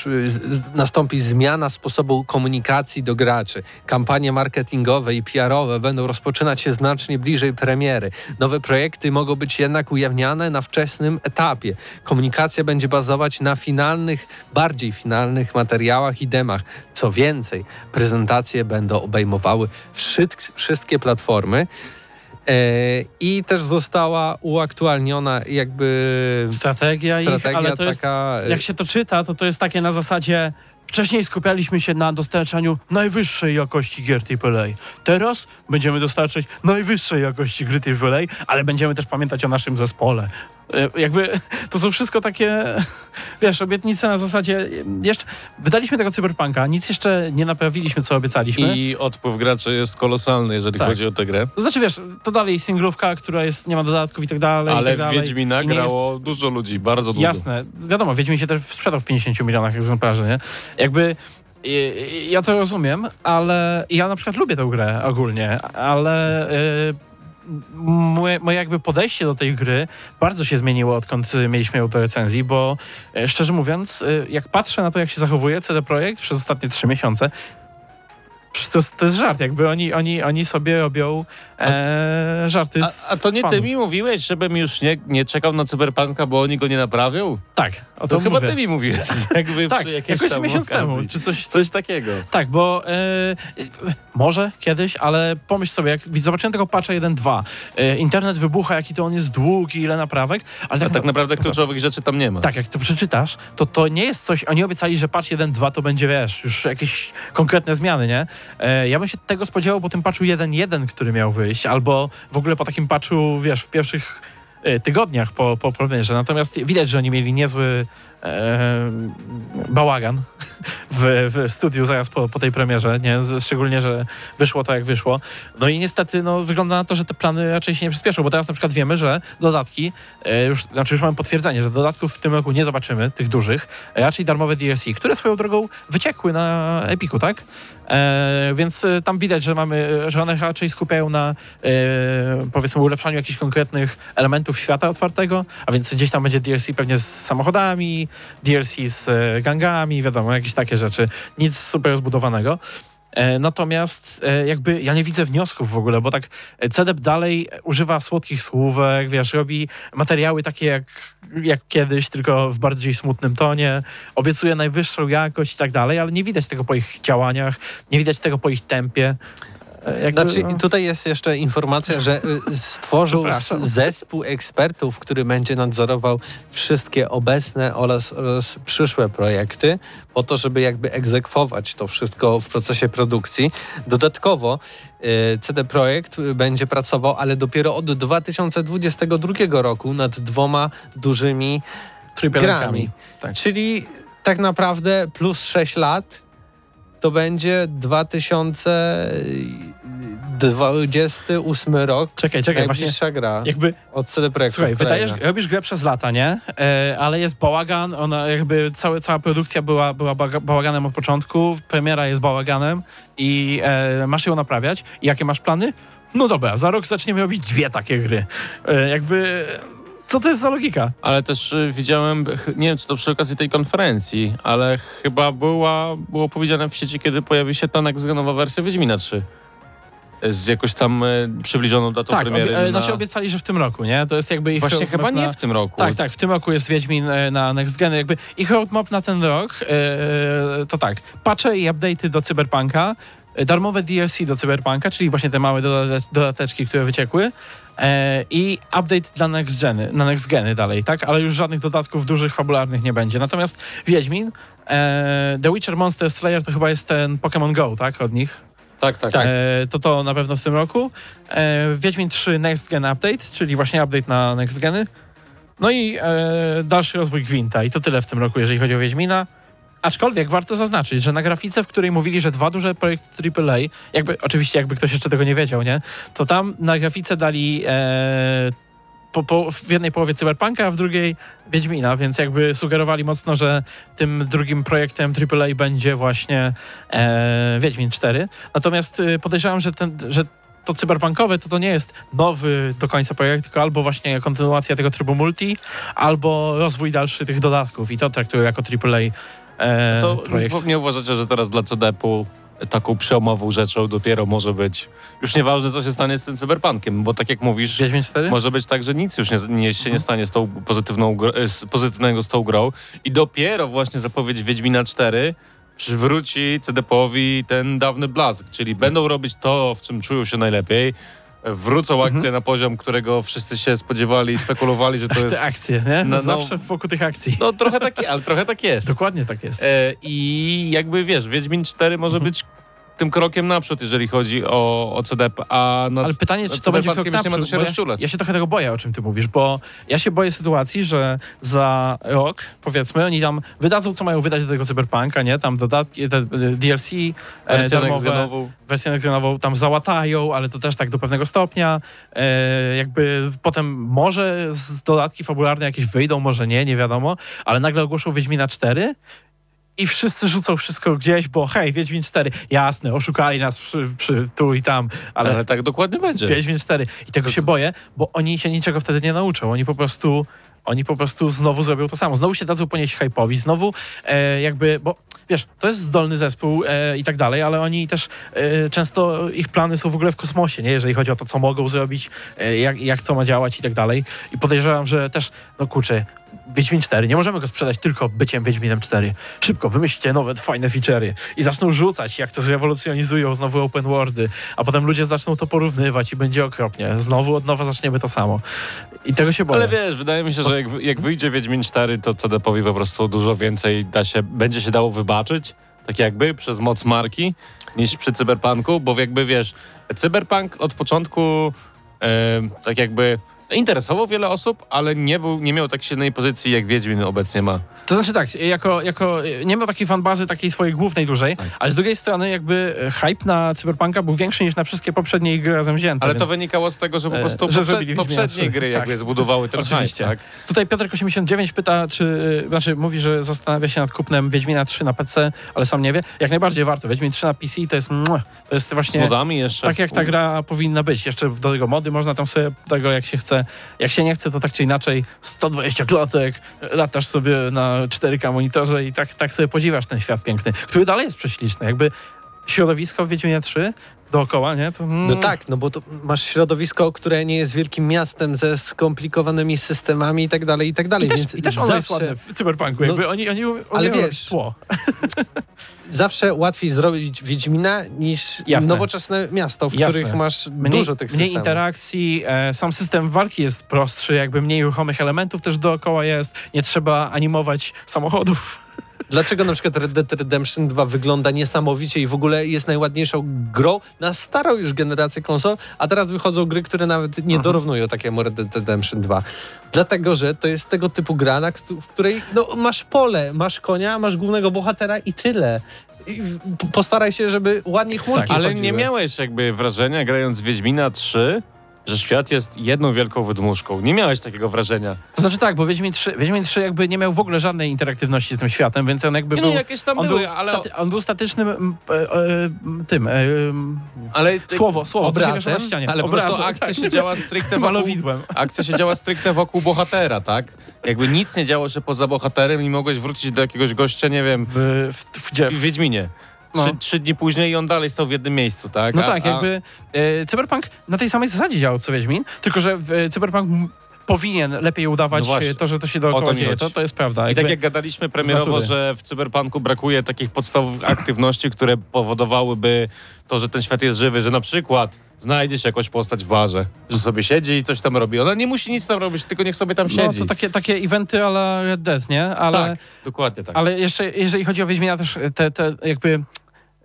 nastąpi zmiana sposobu komunikacji do graczy. Kampanie marketingowe i PR-owe będą rozpoczynać się znacznie bliżej premiery. Nowe projekty mogą być jednak ujawniane na wczesnym etapie. Komunikacja będzie bazować na finalnych, bardziej finalnych materiałach i demach. Co więcej, prezentacje będą obejmowały wszystk- wszystkie platformy. E, I też została uaktualniona jakby Strategia, ich, strategia ale to jest, taka. e, jak się to czyta, to to jest takie na zasadzie wcześniej skupialiśmy się na dostarczaniu najwyższej jakości gier AAA. Teraz będziemy dostarczać najwyższej jakości gry AAA, ale będziemy też pamiętać o naszym zespole. E, Jakby to są wszystko takie, wiesz, obietnice na zasadzie jeszcze wydaliśmy tego cyberpunka, nic jeszcze nie naprawiliśmy, co obiecaliśmy. I odpływ graczy jest kolosalny, jeżeli Tak. chodzi o tę grę. To znaczy, wiesz, to dalej singlówka, która jest, nie ma dodatków i tak dalej. Ale tak dalej. Wiedźmina nie jest- grało dużo ludzi, bardzo dużo. Jasne, wiadomo, Wiedźmin się też sprzedał w 50 milionach egzemplarzy, nie? Jakby ja to rozumiem, ale ja na przykład lubię tę grę ogólnie, ale y, moje, moje jakby podejście do tej gry bardzo się zmieniło, odkąd mieliśmy ją do recenzji, bo y, szczerze mówiąc, y, jak patrzę na to, jak się zachowuje CD Projekt przez ostatnie trzy miesiące, to, to jest żart, jakby oni, oni, oni sobie robią e, żarty A, a to nie ty fanów. mi mówiłeś, żebym już nie, nie czekał na Cyberpunka, bo oni go nie naprawią? Tak, o To, to chyba ty mi mówiłeś. Jakby Tak, przy jakoś tam miesiąc okazji. temu, czy coś, Coś takiego. Tak, bo e, może kiedyś, ale pomyśl sobie, jak zobaczyłem tego patcha 1.2, e, internet wybucha, jaki to on jest długi, ile naprawek, ale A tak, tak naprawdę kluczowych rzeczy tam nie ma. tak, jak to przeczytasz, to to nie jest coś, oni obiecali, że patch 1.2 to będzie, wiesz, już jakieś konkretne zmiany, nie? E, ja bym się tego spodziewał po tym patchu 1.1, który miał wyjść, albo w ogóle po takim patchu, wiesz, w pierwszych e, tygodniach po, po premierze. Natomiast widać, że oni mieli niezły bałagan w, w studiu zaraz po, po tej premierze, nie? Szczególnie, że wyszło to jak wyszło. No i niestety no, wygląda na to, że te plany raczej się nie przyspieszą, bo teraz na przykład wiemy, że dodatki, e, już, znaczy już mamy potwierdzenie, że dodatków w tym roku nie zobaczymy, tych dużych, e, raczej darmowe DLC, które swoją drogą wyciekły na Epiku, tak? E, więc e, tam widać, że mamy, że one raczej skupiają na e, powiedzmy ulepszaniu jakichś konkretnych elementów świata otwartego, a więc gdzieś tam będzie DLC pewnie z samochodami, DLC z e, gangami, wiadomo, jakieś takie rzeczy. Nic super zbudowanego. E, Natomiast e, jakby ja nie widzę wniosków w ogóle, bo tak CDEP dalej używa słodkich słówek, wiesz, robi materiały takie jak, jak kiedyś, tylko w bardziej smutnym tonie, obiecuje najwyższą jakość i tak dalej, ale nie widać tego po ich działaniach, nie widać tego po ich tempie. E, Jakby, Znaczy, no, tutaj jest jeszcze informacja, że y, stworzył zespół ekspertów, który będzie nadzorował wszystkie obecne oraz, oraz przyszłe projekty, po to, żeby jakby egzekwować to wszystko w procesie produkcji. Dodatkowo y, CD Projekt będzie pracował, ale dopiero od 2022 roku nad dwoma dużymi grami. Tak. Czyli tak naprawdę plus 6 lat to będzie 2028 rok. Czekaj, czekaj, właśnie Najbliższa gra jakby od CD Projektu. Słuchaj, wydajesz, robisz grę przez lata, nie? E, ale jest bałagan, ona jakby całe, cała produkcja była, była bałaganem od początku, premiera jest bałaganem i e, masz ją naprawiać. I jakie masz plany? No dobra, za rok zaczniemy robić dwie takie gry. E, jakby, co to jest za logika? Ale też y, widziałem, nie wiem czy to przy okazji tej konferencji, ale chyba była, było powiedziane w sieci, kiedy pojawi się ta next-genowa wersja Wiedźmina 3. Z jakoś tam y, przybliżoną datą tak, premiery. obie, e, na... znaczy obiecali, że w tym roku, nie? To jest jakby ich Właśnie chyba nie na- w tym roku. Tak, tak, w tym roku jest Wiedźmin e, na Next Gen. Jakby ich roadmap na ten rok e, to tak, patche i update'y do Cyberpunka, e, darmowe DLC do Cyberpunka, czyli właśnie te małe doda- dodateczki, które wyciekły e, i update dla Next Geny, na Next Geny dalej, tak? Ale już żadnych dodatków dużych, fabularnych nie będzie. Natomiast Wiedźmin, e, The Witcher Monster Slayer to chyba jest ten Pokémon Go, tak? Od nich. Tak, tak. E, to to na pewno w tym roku. E, Wiedźmin 3 Next Gen Update, czyli właśnie update na Next Geny. No i e, dalszy rozwój Gwinta. I to tyle w tym roku, jeżeli chodzi o Wiedźmina. Aczkolwiek warto zaznaczyć, że na grafice, w której mówili, że dwa duże projekty AAA, jakby, oczywiście jakby ktoś jeszcze tego nie wiedział, nie? To tam na grafice dali e, po, po, w jednej połowie Cyberpunka, a w drugiej Wiedźmina, więc jakby sugerowali mocno, że tym drugim projektem AAA będzie właśnie e, Wiedźmin 4. Natomiast y, podejrzewam, że, ten, że to cyberpunkowe to to nie jest nowy do końca projekt, tylko albo właśnie kontynuacja tego trybu multi, albo rozwój dalszy tych dodatków i to traktuję jako AAA e, To projekt. nie uważacie, że teraz dla CDP-u taką przełomową rzeczą dopiero może być, już nieważne co się stanie z tym cyberpunkiem, bo tak jak mówisz, Wiedźmin 4? może być tak, że nic już nie, nie, się nie stanie z tą pozytywną, e, z pozytywnego z tą grą. I dopiero właśnie zapowiedź Wiedźmina 4 przywróci CDP-owi ten dawny blask, czyli będą robić to, w czym czują się najlepiej, wrócą akcje na poziom, którego wszyscy się spodziewali i spekulowali, że to jest... Te akcje, nie? No, no. Zawsze wokół tych akcji. No trochę tak, ale trochę tak jest. Dokładnie tak jest. E, I jakby wiesz, Wiedźmin 4 może Mhm. być tym krokiem naprzód, jeżeli chodzi o, o CDP, a nad, Ale pytanie, czy to będzie krok nie ma co naprzód, się. Ja, ja się trochę tego boję, o czym ty mówisz, bo ja się boję sytuacji, że za rok, powiedzmy, oni tam wydadzą, co mają wydać do tego cyberpunka, nie? Tam dodatki, te e, DLC, e, Wersję Xenową. wersję next-genową tam załatają, ale to też tak do pewnego stopnia. E, jakby potem może z dodatki fabularne jakieś wyjdą, może nie, nie wiadomo, ale nagle ogłoszą Wiedźmina 4 i wszyscy rzucą wszystko gdzieś, bo hej, Wiedźmin 4, jasne, oszukali nas przy, przy tu i tam, Ale, ale tak dokładnie będzie. Wiedźmin 4. I tego się boję, bo oni się niczego wtedy nie nauczą. Oni po prostu oni po prostu znowu zrobią to samo. Znowu się dadzą ponieść hype'owi, znowu e, jakby, bo wiesz, to jest zdolny zespół e, i tak dalej, ale oni też e, często, ich plany są w ogóle w kosmosie, nie? Jeżeli chodzi o to, co mogą zrobić, e, jak, jak co ma działać i tak dalej. I podejrzewam, że też, no kurczę, Wiedźmin 4, nie możemy go sprzedać tylko byciem Wiedźminem 4. Szybko, wymyślcie nowe, fajne feature'y i zaczną rzucać, jak to zrewolucjonizują znowu open worldy, a potem ludzie zaczną to porównywać i będzie okropnie. Znowu od nowa zaczniemy to samo. I tego się boję. Ale wiesz, wydaje mi się, że jak, jak wyjdzie Wiedźmin 4, to CDP-owi po prostu dużo więcej da się, będzie się dało wybaczyć, tak jakby, przez moc marki, niż przy Cyberpunku, bo jakby wiesz, Cyberpunk od początku e, tak jakby interesował wiele osób, ale nie, był, nie miał tak silnej pozycji, jak Wiedźmin obecnie ma. To znaczy tak, jako, jako nie miał takiej fanbazy takiej swojej głównej dużej, Tak. ale z drugiej strony jakby e, hype na Cyberpunka był większy niż na wszystkie poprzednie ich gry razem wzięte. Ale to więc... wynikało z tego, że po e, prostu że poprze- poprzednie 3. gry jakby Tak. zbudowały ten hype, Oczywiście. tak? Tutaj Piotrek89 pyta, czy, e, znaczy mówi, że zastanawia się nad kupnem Wiedźmina 3 na PC, ale sam nie wie. Jak najbardziej warto. Wiedźmin 3 na PC to jest, to jest Z właśnie modami jeszcze. tak jak ta gra powinna być. Jeszcze do tego mody można tam sobie tego jak się chce. Jak się nie chce, to tak czy inaczej 120 klatek, latasz sobie na 4K monitorze i tak, tak sobie podziwiasz ten świat piękny, który dalej jest prześliczny. Jakby środowisko w Wiedźminie 3 dookoła, nie? To, mm, No tak, no bo to masz środowisko, które nie jest wielkim miastem ze skomplikowanymi systemami i tak dalej, i tak dalej. I też, Więc i też ono jest zawsze, ładne w Cyberpunku. No, Jakby oni, oni umieją ale wiesz, tło. zawsze łatwiej zrobić Wiedźmina niż Jasne. nowoczesne miasto, w Jasne. których masz Mniej, dużo tych mniej systemów. interakcji, e, sam system walki jest prostszy, jakby mniej ruchomych elementów też dookoła jest, nie trzeba animować samochodów. Dlaczego na przykład Red Dead Redemption 2 wygląda niesamowicie i w ogóle jest najładniejszą grą na starą już generację konsol, a teraz wychodzą gry, które nawet nie dorównują takiemu Red Dead Redemption 2. Dlatego, że to jest tego typu gra, na, w której no, masz pole, masz konia, masz głównego bohatera i tyle. I postaraj się, żeby ładnie chmurki Tak, Ale chodziły. nie miałeś jakby wrażenia, grając Wiedźmina 3, że świat jest jedną wielką wydmuszką. Nie miałeś takiego wrażenia. To znaczy tak, bo Wiedźmin 3, Wiedźmin 3 jakby nie miał w ogóle żadnej interaktywności z tym światem, więc on jakby Nie no, był... jakieś tam on, były, był ale- staty, on był statycznym e, e, tym... E, Ale słowo, słowo. się Obrazem? na ścianie. Ale po prostu Obrazem, akcja tak. się działa stricte wokół... Malowidłem. Akcja się działa stricte wokół bohatera, tak? Jakby nic nie działo się poza bohaterem i mogłeś wrócić do jakiegoś gościa, nie wiem, W, w, w, gdzie, w Wiedźminie. Trzy, No. trzy dni później i on dalej stał w jednym miejscu, tak? No A- tak, a- jakby e, Cyberpunk na tej samej zasadzie działał co Wiedźmin, tylko że e, Cyberpunk powinien lepiej udawać No właśnie. to, że to się dookoła to dzieje. To, to jest prawda. I Jakby, tak jak gadaliśmy premierowo, że w Cyberpunku brakuje takich podstawowych aktywności, które powodowałyby to, że ten świat jest żywy, że na przykład znajdzie się jakąś postać w barze, że sobie siedzi i coś tam robi. Ona nie musi nic tam robić, tylko niech sobie tam no, siedzi. to takie, takie eventy a la Red Dead, nie? Ale, Tak, dokładnie tak. ale jeszcze jeżeli chodzi o Wiedźmina też te, te jakby...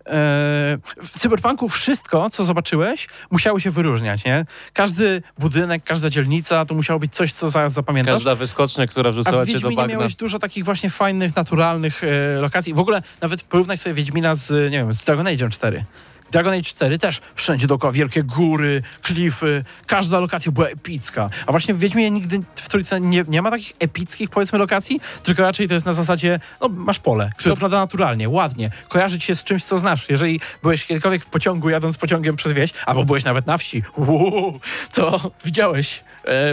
E, w Cyberpunku wszystko, co zobaczyłeś, musiało się wyróżniać, nie? Każdy budynek, każda dzielnica, to musiało być coś, co zaraz zapamiętasz. Każda wyskocznia, która wrzucała cię do bagna. miałeś dużo takich właśnie fajnych, naturalnych e, lokacji. W ogóle nawet porównaj sobie Wiedźmina z, nie wiem, z Dragon Age 4. Dragon Age 4 też wszędzie dookoła wielkie góry, klify, każda lokacja była epicka. A właśnie w Wiedźminie nigdy w Trójce nie, nie ma takich epickich, powiedzmy, lokacji, tylko raczej to jest na zasadzie, no masz pole, które wygląda naturalnie, ładnie, kojarzy ci się z czymś, co znasz. Jeżeli byłeś kiedykolwiek w pociągu, jadąc pociągiem przez wieś, albo byłeś nawet na wsi, uuu, to widziałeś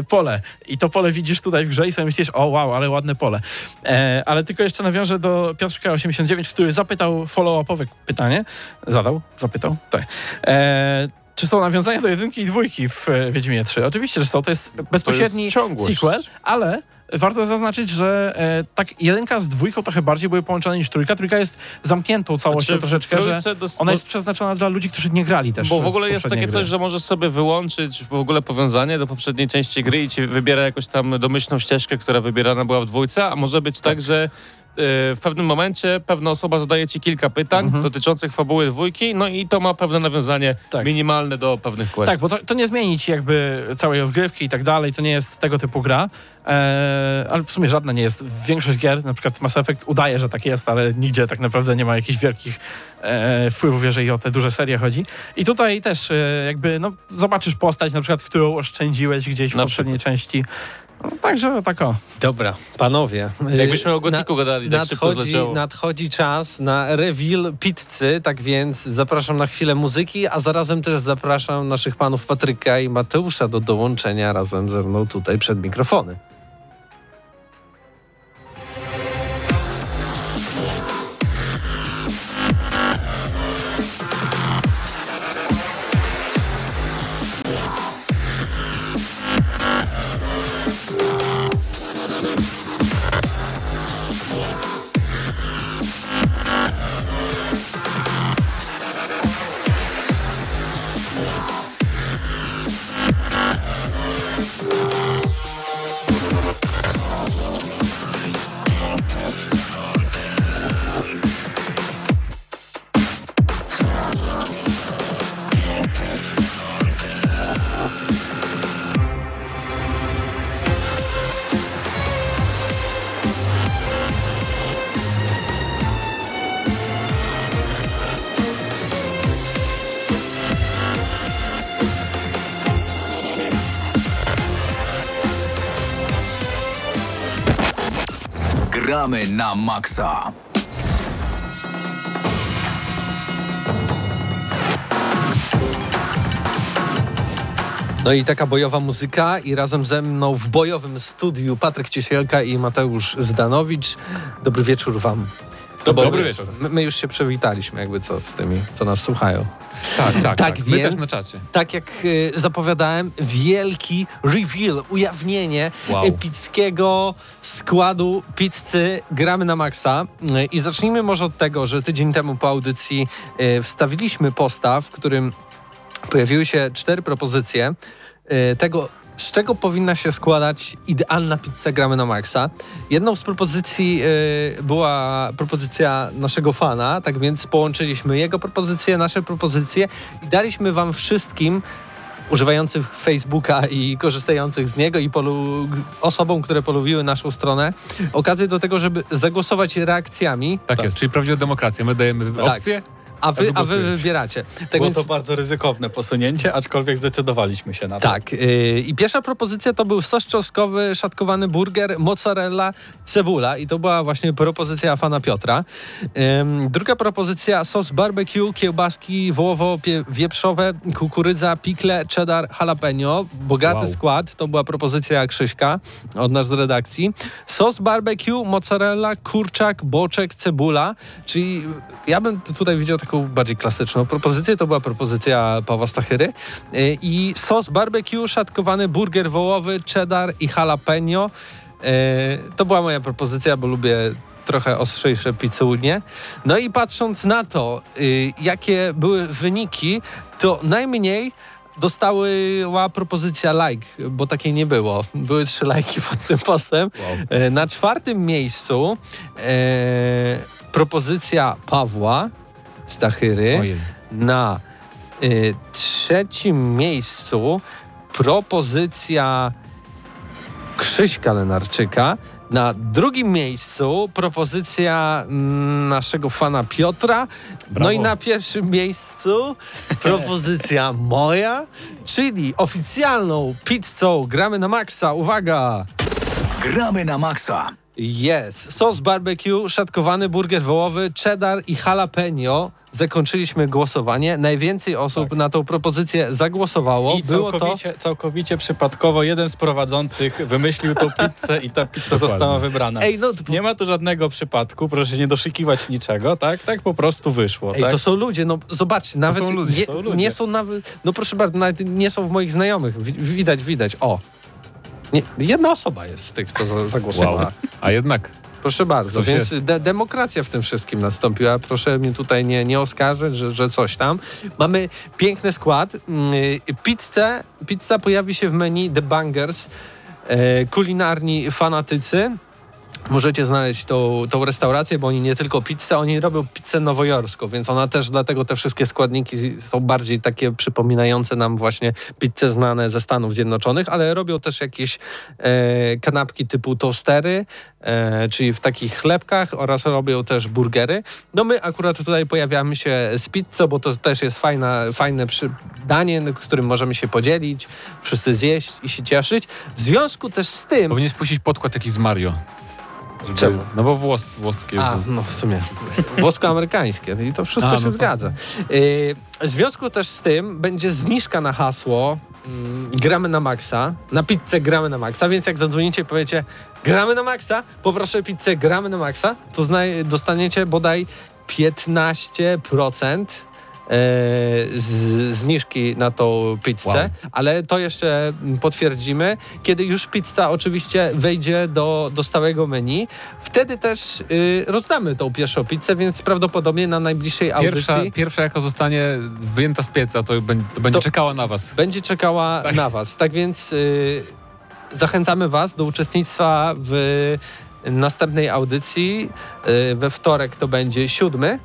pole. I to pole widzisz tutaj w grze i sobie myślisz, o wow, ale ładne pole. E, ale tylko jeszcze nawiążę do Piotrka 89, który zapytał follow-upowe pytanie. Zadał? Zapytał? Tak. E, czy są nawiązania do jedynki i dwójki w e, Wiedźminie 3? Oczywiście, że są. To jest bezpośredni ciągłość. sequel, ale warto zaznaczyć, że e, tak jedynka z dwójką trochę bardziej były połączone niż trójka. Trójka jest zamkniętą całością Znaczy, troszeczkę, że ona jest przeznaczona dla ludzi, którzy nie grali też Bo w ogóle jest takie gry. coś, że możesz sobie wyłączyć w ogóle powiązanie do poprzedniej części gry i ci wybiera jakąś tam domyślną ścieżkę, która wybierana była w dwójce, a może być tak, że y, w pewnym momencie pewna osoba zadaje ci kilka pytań dotyczących fabuły dwójki, no i to ma pewne nawiązanie Tak. minimalne do pewnych questów. Tak, bo to, to nie zmieni ci jakby całej rozgrywki i tak dalej, to nie jest tego typu gra, e, ale w sumie żadna nie jest. Większość gier, na przykład Mass Effect udaje, że tak jest, ale nigdzie tak naprawdę nie ma jakichś wielkich e, wpływów, jeżeli o te duże serie chodzi. I tutaj też e, jakby, no, zobaczysz postać na przykład, którą oszczędziłeś gdzieś w Na poprzedniej części. No, także tak o. Dobra, panowie. Jakbyśmy o y, Gotiku gadali, tak nadchodzi, nadchodzi czas na reveal pizzy, tak więc zapraszam na chwilę muzyki, a zarazem też zapraszam naszych panów Patryka i Mateusza do dołączenia razem ze mną tutaj przed mikrofony. Maksa. No i taka bojowa muzyka i razem ze mną w bojowym studiu Patryk Ciesielka i Mateusz Zdanowicz. Dobry wieczór wam. Dobry, dobry wieczór. My, my już się przywitaliśmy jakby co z tymi, co nas słuchają. Tak, tak, Tak, tak. My więc- też na czacie. Tak jak y, zapowiadałem, wielki reveal, ujawnienie Wow. epickiego składu pizzy Gramy na Maxa. Y, I zacznijmy może od tego, że tydzień temu po audycji y, wstawiliśmy posta, w którym pojawiły się cztery propozycje tego, z czego powinna się składać idealna pizza Gramy na Maxa. Jedną z propozycji y, była propozycja naszego fana, tak więc połączyliśmy jego propozycje, nasze propozycje i daliśmy wam wszystkim używających Facebooka i korzystających z niego i polu- osobom, które polubiły naszą stronę, okazję do tego, żeby zagłosować reakcjami, Tak, jest, czyli prawdziwa demokracja. My dajemy Tak. opcję. A wy, A wy wybieracie. Tak Było więc to bardzo ryzykowne posunięcie, aczkolwiek zdecydowaliśmy się na to. Tak. Yy, I pierwsza propozycja to był sos czosnkowy, szatkowany burger, mozzarella, cebula. I to była właśnie propozycja fana Piotra. Ym, druga propozycja sos barbecue, kiełbaski wołowo-wieprzowe, kukurydza, pikle, cheddar, jalapeno. Bogaty Wow. skład. To była propozycja Krzyśka od nas z redakcji. Sos barbecue, mozzarella, kurczak, boczek, cebula. Czyli ja bym tu- tutaj widział taką bardziej klasyczną propozycję. To była propozycja Pawła Stachyry. Yy, I sos barbecue, szatkowany burger wołowy, cheddar i jalapeno. Yy, To była moja propozycja, bo lubię trochę ostrzejsze pizzunie. No i patrząc na to, yy, jakie były wyniki, to najmniej dostała propozycja like, bo takiej nie było. Były trzy lajki pod tym postem. E, Na czwartym miejscu e, propozycja Pawła Stachyry. Ojej. Na y, trzecim miejscu propozycja Krzyśka Lenarczyka Na drugim miejscu propozycja mm, naszego fana Piotra. No Brawo. i na pierwszym miejscu propozycja moja, czyli oficjalną pizzą gramy na maksa. Uwaga! Gramy na maksa. Jest. Sos barbecue, szatkowany burger wołowy, cheddar i jalapeno. Zakończyliśmy głosowanie. Najwięcej osób na tą propozycję zagłosowało. I Było to całkowicie, całkowicie przypadkowo jeden z prowadzących wymyślił tą pizzę i ta pizza została wybrana. Ej, no, to, Nie ma tu żadnego przypadku, proszę nie doszykiwać niczego, tak? Tak po prostu wyszło, Ej, tak? to są ludzie, no zobaczcie, nawet są ludzie, nie, są ludzie. nie są nawet, no proszę bardzo, nawet nie są w moich znajomych. Wi- Widać, widać. O. Nie, jedna osoba jest z tych, co za- zagłosowała. Wow. A jednak Proszę bardzo, Coś więc jest. de demokracja w tym wszystkim nastąpiła. Proszę mnie tutaj nie, nie oskarżyć, że, że coś tam. Mamy piękny skład. Mm, Pizzę, pizza pojawi się w menu The Bangers. E, kulinarni fanatycy. Możecie znaleźć tą, tą restaurację, bo oni nie tylko pizzę, oni robią pizzę nowojorską, więc ona też dlatego te wszystkie składniki są bardziej takie przypominające nam właśnie pizzę znane ze Stanów Zjednoczonych, ale robią też jakieś e, kanapki typu tostery, e, czyli w takich chlebkach oraz robią też burgery. No my akurat tutaj pojawiamy się z pizzą, bo to też jest fajna, fajne przy, danie, którym możemy się podzielić, wszyscy zjeść i się cieszyć. W związku też z tym... powinien spuścić podkład jakiś z Mario. Czemu? No bo włos, włoskie. A, no w sumie. Włosko-amerykańskie. I to wszystko A, się no to- zgadza. Yy, w związku też z tym będzie zniżka na hasło mm, gramy na maksa, na pizzę gramy na maksa, więc jak zadzwonicie i powiecie gramy na maksa, poproszę pizzę gramy na maksa, to dostaniecie bodaj 15% e, z, zniżki na tą pizzę, Wow. ale to jeszcze mm, potwierdzimy, kiedy już pizza oczywiście wejdzie do, do stałego menu. Wtedy też y, rozdamy tą pierwszą pizzę, więc prawdopodobnie na najbliższej Pierwsza, audycji pierwsza jaka zostanie wyjęta z pieca, to, będzie- to będzie To- czekała na was. będzie czekała na Was. Tak więc y, zachęcamy Was do uczestnictwa w następnej audycji. Y, we wtorek to będzie siódmy,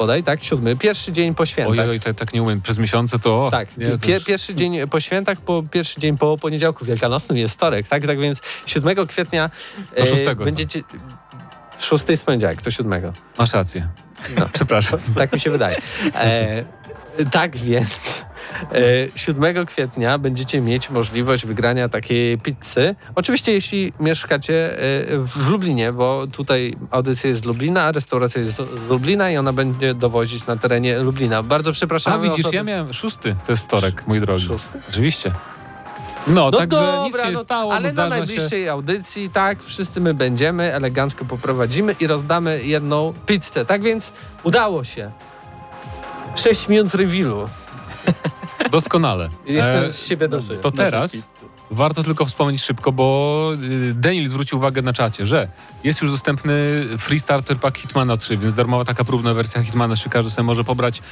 podaj, tak? Siódmy. Pierwszy dzień po świętach. Oj, oj, to tak nie umiem. Przez miesiące to... o, Tak, nie, pierwszy dzień po świętach, po pierwszy dzień po poniedziałku wielkanocnym jest wtorek, tak? Tak więc 7 kwietnia To e, szóstego. będziecie... Szósty jest poniedziałek, to siódmego. Masz rację. No. Przepraszam. Tak mi się wydaje. E, tak więc 7 kwietnia będziecie mieć możliwość wygrania takiej pizzy. Oczywiście jeśli mieszkacie e, w Lublinie, bo tutaj audycja jest z Lublina, a restauracja jest z Lublina i ona będzie dowozić na terenie Lublina. Bardzo przepraszam. A widzisz, ja miałem szósty, to jest wtorek, mój drogi. Szósty? Oczywiście. No, No także dobra, nic się no, stało, ale na zdarza się. najbliższej audycji, tak, wszyscy my będziemy, elegancko poprowadzimy i rozdamy jedną pizzę. Tak więc udało się. 6 minut rewilu. Doskonale. Jestem E, z siebie dumny. to teraz warto tylko wspomnieć szybko, bo y, Daniel zwrócił uwagę na czacie, że jest już dostępny Free Starter Pack Hitmana 3, więc darmowa taka próbna wersja Hitmana 3 każdy sobie może pobrać.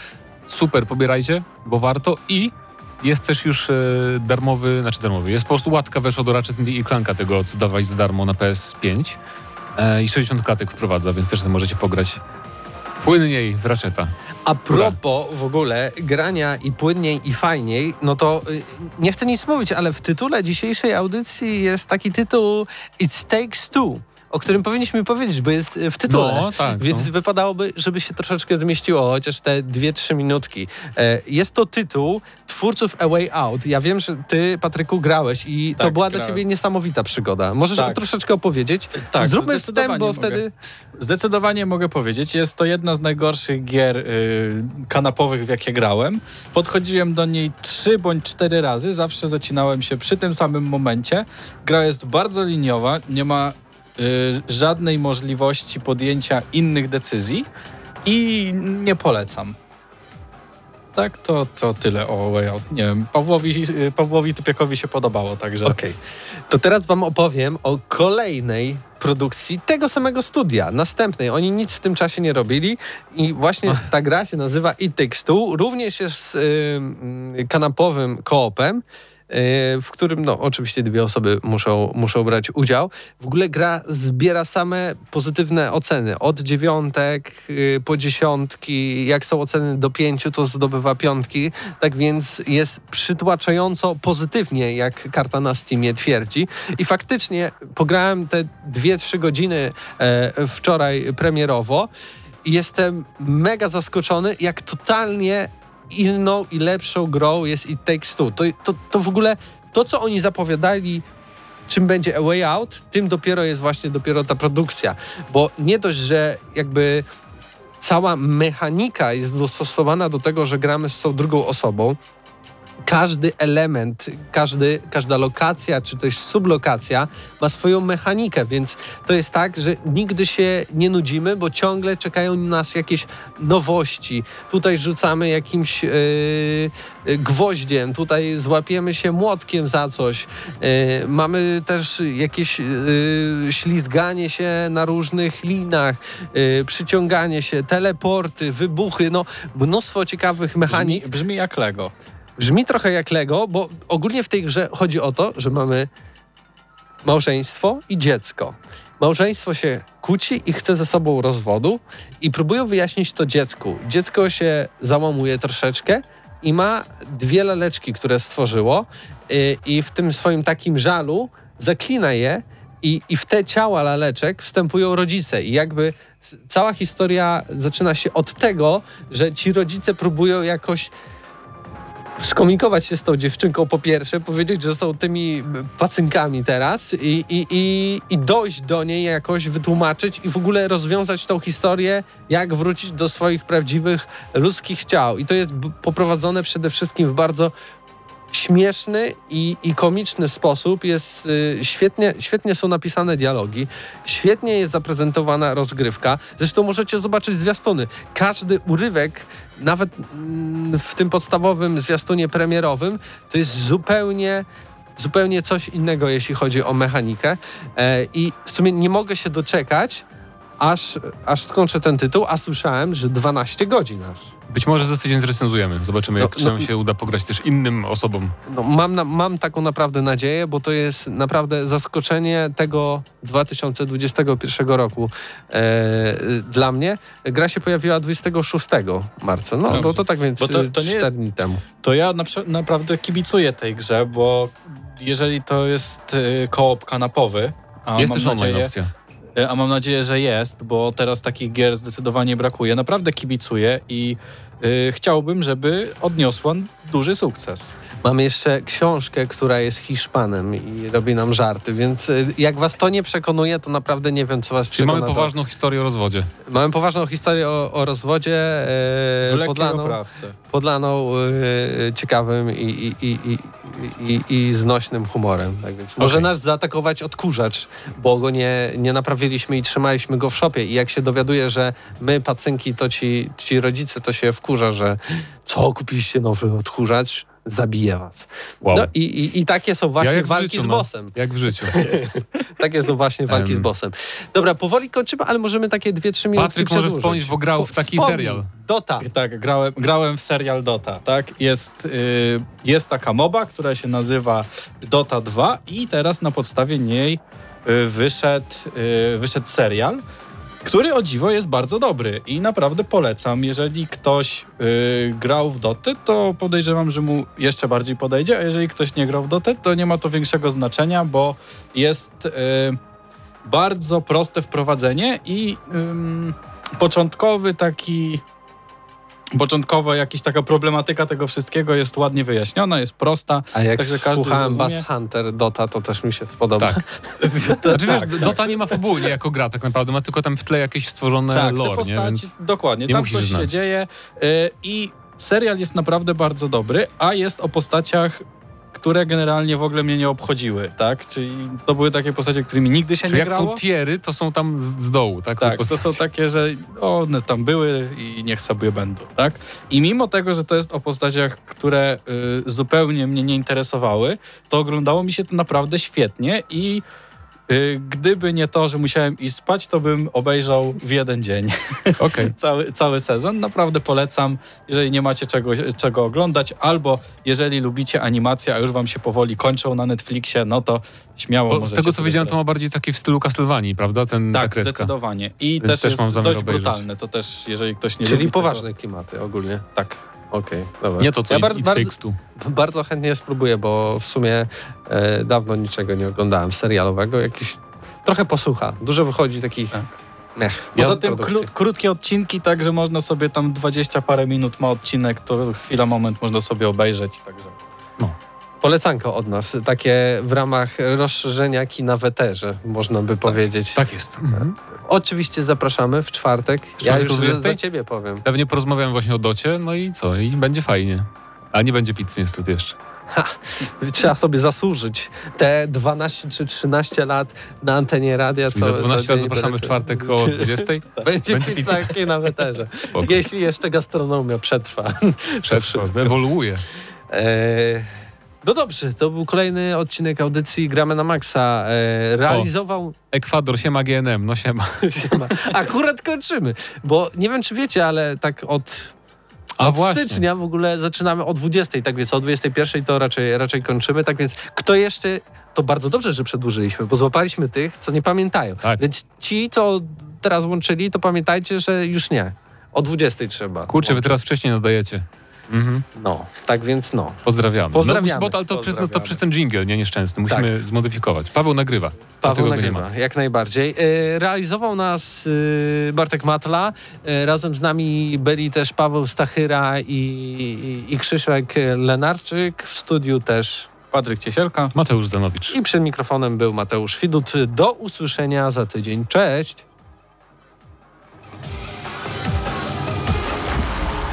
Super, pobierajcie, bo warto i jest też już e, darmowy, znaczy darmowy, jest po prostu łatka weszła do Ratchet i Clanka tego, co dawałeś za darmo na PS5 e, i 60 klatek wprowadza, więc też możecie pograć płynniej w Ratcheta. A propos w ogóle grania i płynniej i fajniej, no to y, nie chcę nic mówić, ale w tytule dzisiejszej audycji jest taki tytuł It Takes Two, o którym powinniśmy powiedzieć, bo jest y, w tytule. No, tak, Więc no. wypadałoby, żeby się troszeczkę zmieściło, chociaż te 2-3 minutki. E, Jest to tytuł twórców A Way Out. Ja wiem, że ty, Patryku, grałeś i to Tak, była dla grałem. ciebie niesamowita przygoda. Możesz Tak. troszeczkę opowiedzieć? Tak, Zróbmy wstęp, bo mogę. wtedy... Zdecydowanie mogę powiedzieć, jest to jedna z najgorszych gier y, kanapowych, w jakie grałem. Podchodziłem do niej trzy bądź cztery razy, zawsze zacinałem się przy tym samym momencie. Gra jest bardzo liniowa, nie ma żadnej możliwości podjęcia innych decyzji i nie polecam. Tak, to, to tyle o Way Out. Nie wiem, Pawłowi, y, Pawłowi Typiakowi się podobało, także... Okej. To teraz wam opowiem o kolejnej produkcji tego samego studia, następnej. Oni nic w tym czasie nie robili i właśnie ta gra się nazywa It Takes Two, również jest ym, kanapowym koopem. W którym no, oczywiście dwie osoby muszą, muszą brać udział. W ogóle gra zbiera same pozytywne oceny. Od dziewiątek y, po dziesiątki, jak są oceny do pięciu, to zdobywa piątki. Tak więc jest przytłaczająco pozytywnie, jak karta na Steamie twierdzi. I faktycznie pograłem te dwie, trzy godziny e, wczoraj premierowo jestem mega zaskoczony, jak totalnie inną i lepszą grą jest It Takes Two. To, to, to w ogóle to, co oni zapowiadali czym będzie A Way Out, tym dopiero jest właśnie dopiero ta produkcja. Bo nie dość, że jakby cała mechanika jest dostosowana do tego, że gramy z tą drugą osobą, każdy element, każdy, każda lokacja czy też sublokacja ma swoją mechanikę, więc to jest tak, że nigdy się nie nudzimy, bo ciągle czekają nas jakieś nowości. Tutaj rzucamy jakimś yy, gwoździem, tutaj złapiemy się młotkiem za coś. Yy, mamy też jakieś yy, ślizganie się na różnych linach, yy, przyciąganie się, teleporty, wybuchy, no mnóstwo ciekawych mechanik. Brzmi, brzmi jak Lego. Brzmi trochę jak Lego, bo ogólnie w tej grze chodzi o to, że mamy małżeństwo i dziecko. Małżeństwo się kłóci i chce ze sobą rozwodu i próbują wyjaśnić to dziecku. Dziecko się załamuje troszeczkę i ma dwie laleczki, które stworzyło y, i w tym swoim takim żalu zaklina je i, i w te ciała laleczek wstępują rodzice i jakby cała historia zaczyna się od tego, że ci rodzice próbują jakoś skomunikować się z tą dziewczynką po pierwsze, powiedzieć, że są tymi pacynkami teraz i, i, i, i dojść do niej jakoś, wytłumaczyć i w ogóle rozwiązać tą historię, jak wrócić do swoich prawdziwych ludzkich ciał. I to jest poprowadzone przede wszystkim w bardzo śmieszny i, i komiczny sposób. Jest y, świetnie, świetnie są napisane dialogi, świetnie jest zaprezentowana rozgrywka. Zresztą możecie zobaczyć zwiastuny. Każdy urywek, nawet mm, w tym podstawowym zwiastunie premierowym, to jest zupełnie zupełnie coś innego, jeśli chodzi o mechanikę. E, I w sumie nie mogę się doczekać, aż, aż skończę ten tytuł, a słyszałem, że 12 godzin aż. Być może za tydzień zrecenzujemy. Zobaczymy, jak No, no- nam się uda pograć też innym osobom. No, mam, na, mam taką naprawdę nadzieję, bo to jest naprawdę zaskoczenie tego 2021 roku e, dla mnie. Gra się pojawiła 26 marca, no Dobrze. to, to tak więc Bo to- to nie- 4 dni temu. To ja na, naprawdę kibicuję tej grze, bo jeżeli to jest y, koop kanapowy, a Jest mam też online nadzieję, opcja. Y, a mam nadzieję, że jest, bo teraz takich gier zdecydowanie brakuje. Naprawdę kibicuję i y, chciałbym, żeby odniosła duży sukces. Mamy jeszcze książkę, która jest Hiszpanem i robi nam żarty, więc y, jak was to nie przekonuje, to naprawdę nie wiem, co was Czyli przekona. mamy to- poważną historię o rozwodzie. Mamy poważną historię o, o rozwodzie, W e, lekkiej podlaną, oprawce. podlaną e, ciekawym i, i, i, i, i, i znośnym humorem. Tak więc może Okej. nas zaatakować odkurzacz, bo go nie, nie naprawiliśmy i trzymaliśmy go w szopie. I jak się dowiaduje, że my, pacynki, to ci, ci rodzice, to się wkurza, że co, kupiliście nowy odkurzacz? Zabije was. Wow. No i, i, i takie są właśnie Ja walki życiu, z no. bossem. Jak w życiu. Takie są właśnie walki z Em. bossem. Dobra, powoli kończymy, ale możemy takie dwie, trzy minuty Patryk może wspomnieć, bo grał w taki Wspomnij. serial. Dota. Tak, grałem, grałem w serial Dota, tak? Jest, y, jest taka moba, która się nazywa Dota 2 i teraz na podstawie niej y, wyszedł, y, wyszedł serial, który o dziwo jest bardzo dobry i naprawdę polecam. Jeżeli ktoś y, grał w Dotę, to podejrzewam, że mu jeszcze bardziej podejdzie, a jeżeli ktoś nie grał w Dotę, to nie ma to większego znaczenia, bo jest y, bardzo proste wprowadzenie i ym, początkowy taki Początkowo jakaś taka problematyka tego wszystkiego jest ładnie wyjaśniona, jest prosta. A jak Także każdy słuchałem Bass. Hunter Dota, to też mi się spodoba. Tak. To, Znaczy tak, wiesz, tak. Dota nie ma fabuły nie jako gra tak naprawdę, ma tylko tam w tle jakieś stworzone tak, lore, postaci, Więc dokładnie, nie tam coś się znać. dzieje y, i serial jest naprawdę bardzo dobry, a jest o postaciach, które generalnie w ogóle mnie nie obchodziły, tak? Czyli to były takie postacie, którymi nigdy się Czyli nie jak grało. są tiery, to są tam z, z dołu, tak? Tak, to są takie, że one tam były i niech sobie będą, tak? I mimo tego, że to jest o postaciach, które y, zupełnie mnie nie interesowały, to oglądało mi się to naprawdę świetnie i Gdyby nie to, że musiałem iść spać, to bym obejrzał w jeden dzień Okej. cały, cały sezon. Naprawdę polecam, jeżeli nie macie czego, czego oglądać, albo jeżeli lubicie animację, a już wam się powoli kończą na Netflixie, no to śmiało Bo Z tego co sobie widziałem, to ma bardziej taki w stylu Castlevanii, prawda? Ten, ta Tak, kreska. zdecydowanie. I Więc też, też jest mam zamiar dość obejrzeć. brutalne. To też, jeżeli ktoś nie Czyli lubi poważne klimaty ogólnie. Tego, tak. Okej, dobra. Nie to, co ja bar- It bar- Takes Two. bardzo chętnie spróbuję, bo w sumie e, dawno niczego nie oglądałem serialowego. Jakiś trochę posłucha. Dużo wychodzi takich Tak. mech. Poza tym kró- krótkie odcinki, tak, że można sobie tam 20 parę minut ma odcinek, to chwila, moment można sobie obejrzeć, także... Polecanko od nas, takie w ramach rozszerzenia kina w eterze, można by powiedzieć. Tak jest. Mhm. Oczywiście zapraszamy w czwartek. Ja już o za, 20? za ciebie powiem. Pewnie porozmawiałem właśnie o docie, no i co? I będzie fajnie. A nie będzie pizzy niestety jeszcze. Trzeba sobie zasłużyć te 12 czy 13 lat na antenie radia. To, za 12 to lat zapraszamy w czwartek o 20. Będzie, Będzie pizza kina w eterze. Spoko. Jeśli jeszcze gastronomia przetrwa. Przetrwa, ewoluuje. Eee, no dobrze, to był kolejny odcinek audycji Gramy na Maxa. Eee, realizował... Ekwador, siema GNM, no siema. Siema. Akurat kończymy, bo nie wiem czy wiecie, ale tak od, A od właśnie. stycznia w ogóle zaczynamy o 20, tak więc o 21 to raczej, raczej kończymy, tak więc kto jeszcze... To bardzo dobrze, że przedłużyliśmy, bo złapaliśmy tych, co nie pamiętają. Tak. Więc ci, co teraz łączyli, to pamiętajcie, że już nie. O 20 trzeba. Kurczę, wy teraz wcześniej nadajecie. Mhm. No, tak więc no. Pozdrawiamy. Pozdrawiamy. No, bo, ale to przez, no, to Pozdrawiamy. przez ten jingle, nie nieszczęsny. Musimy Tak. zmodyfikować. Paweł nagrywa. Paweł nagrywa, jak najbardziej. E, Realizował nas e, Bartek Matla. E, Razem z nami byli też Paweł Stachyra i, i, i Krzyszek Lenarczyk. W studiu też Patryk Ciesielka. Mateusz Zanowicz. i przed mikrofonem był Mateusz Widut. Do usłyszenia za tydzień. Cześć!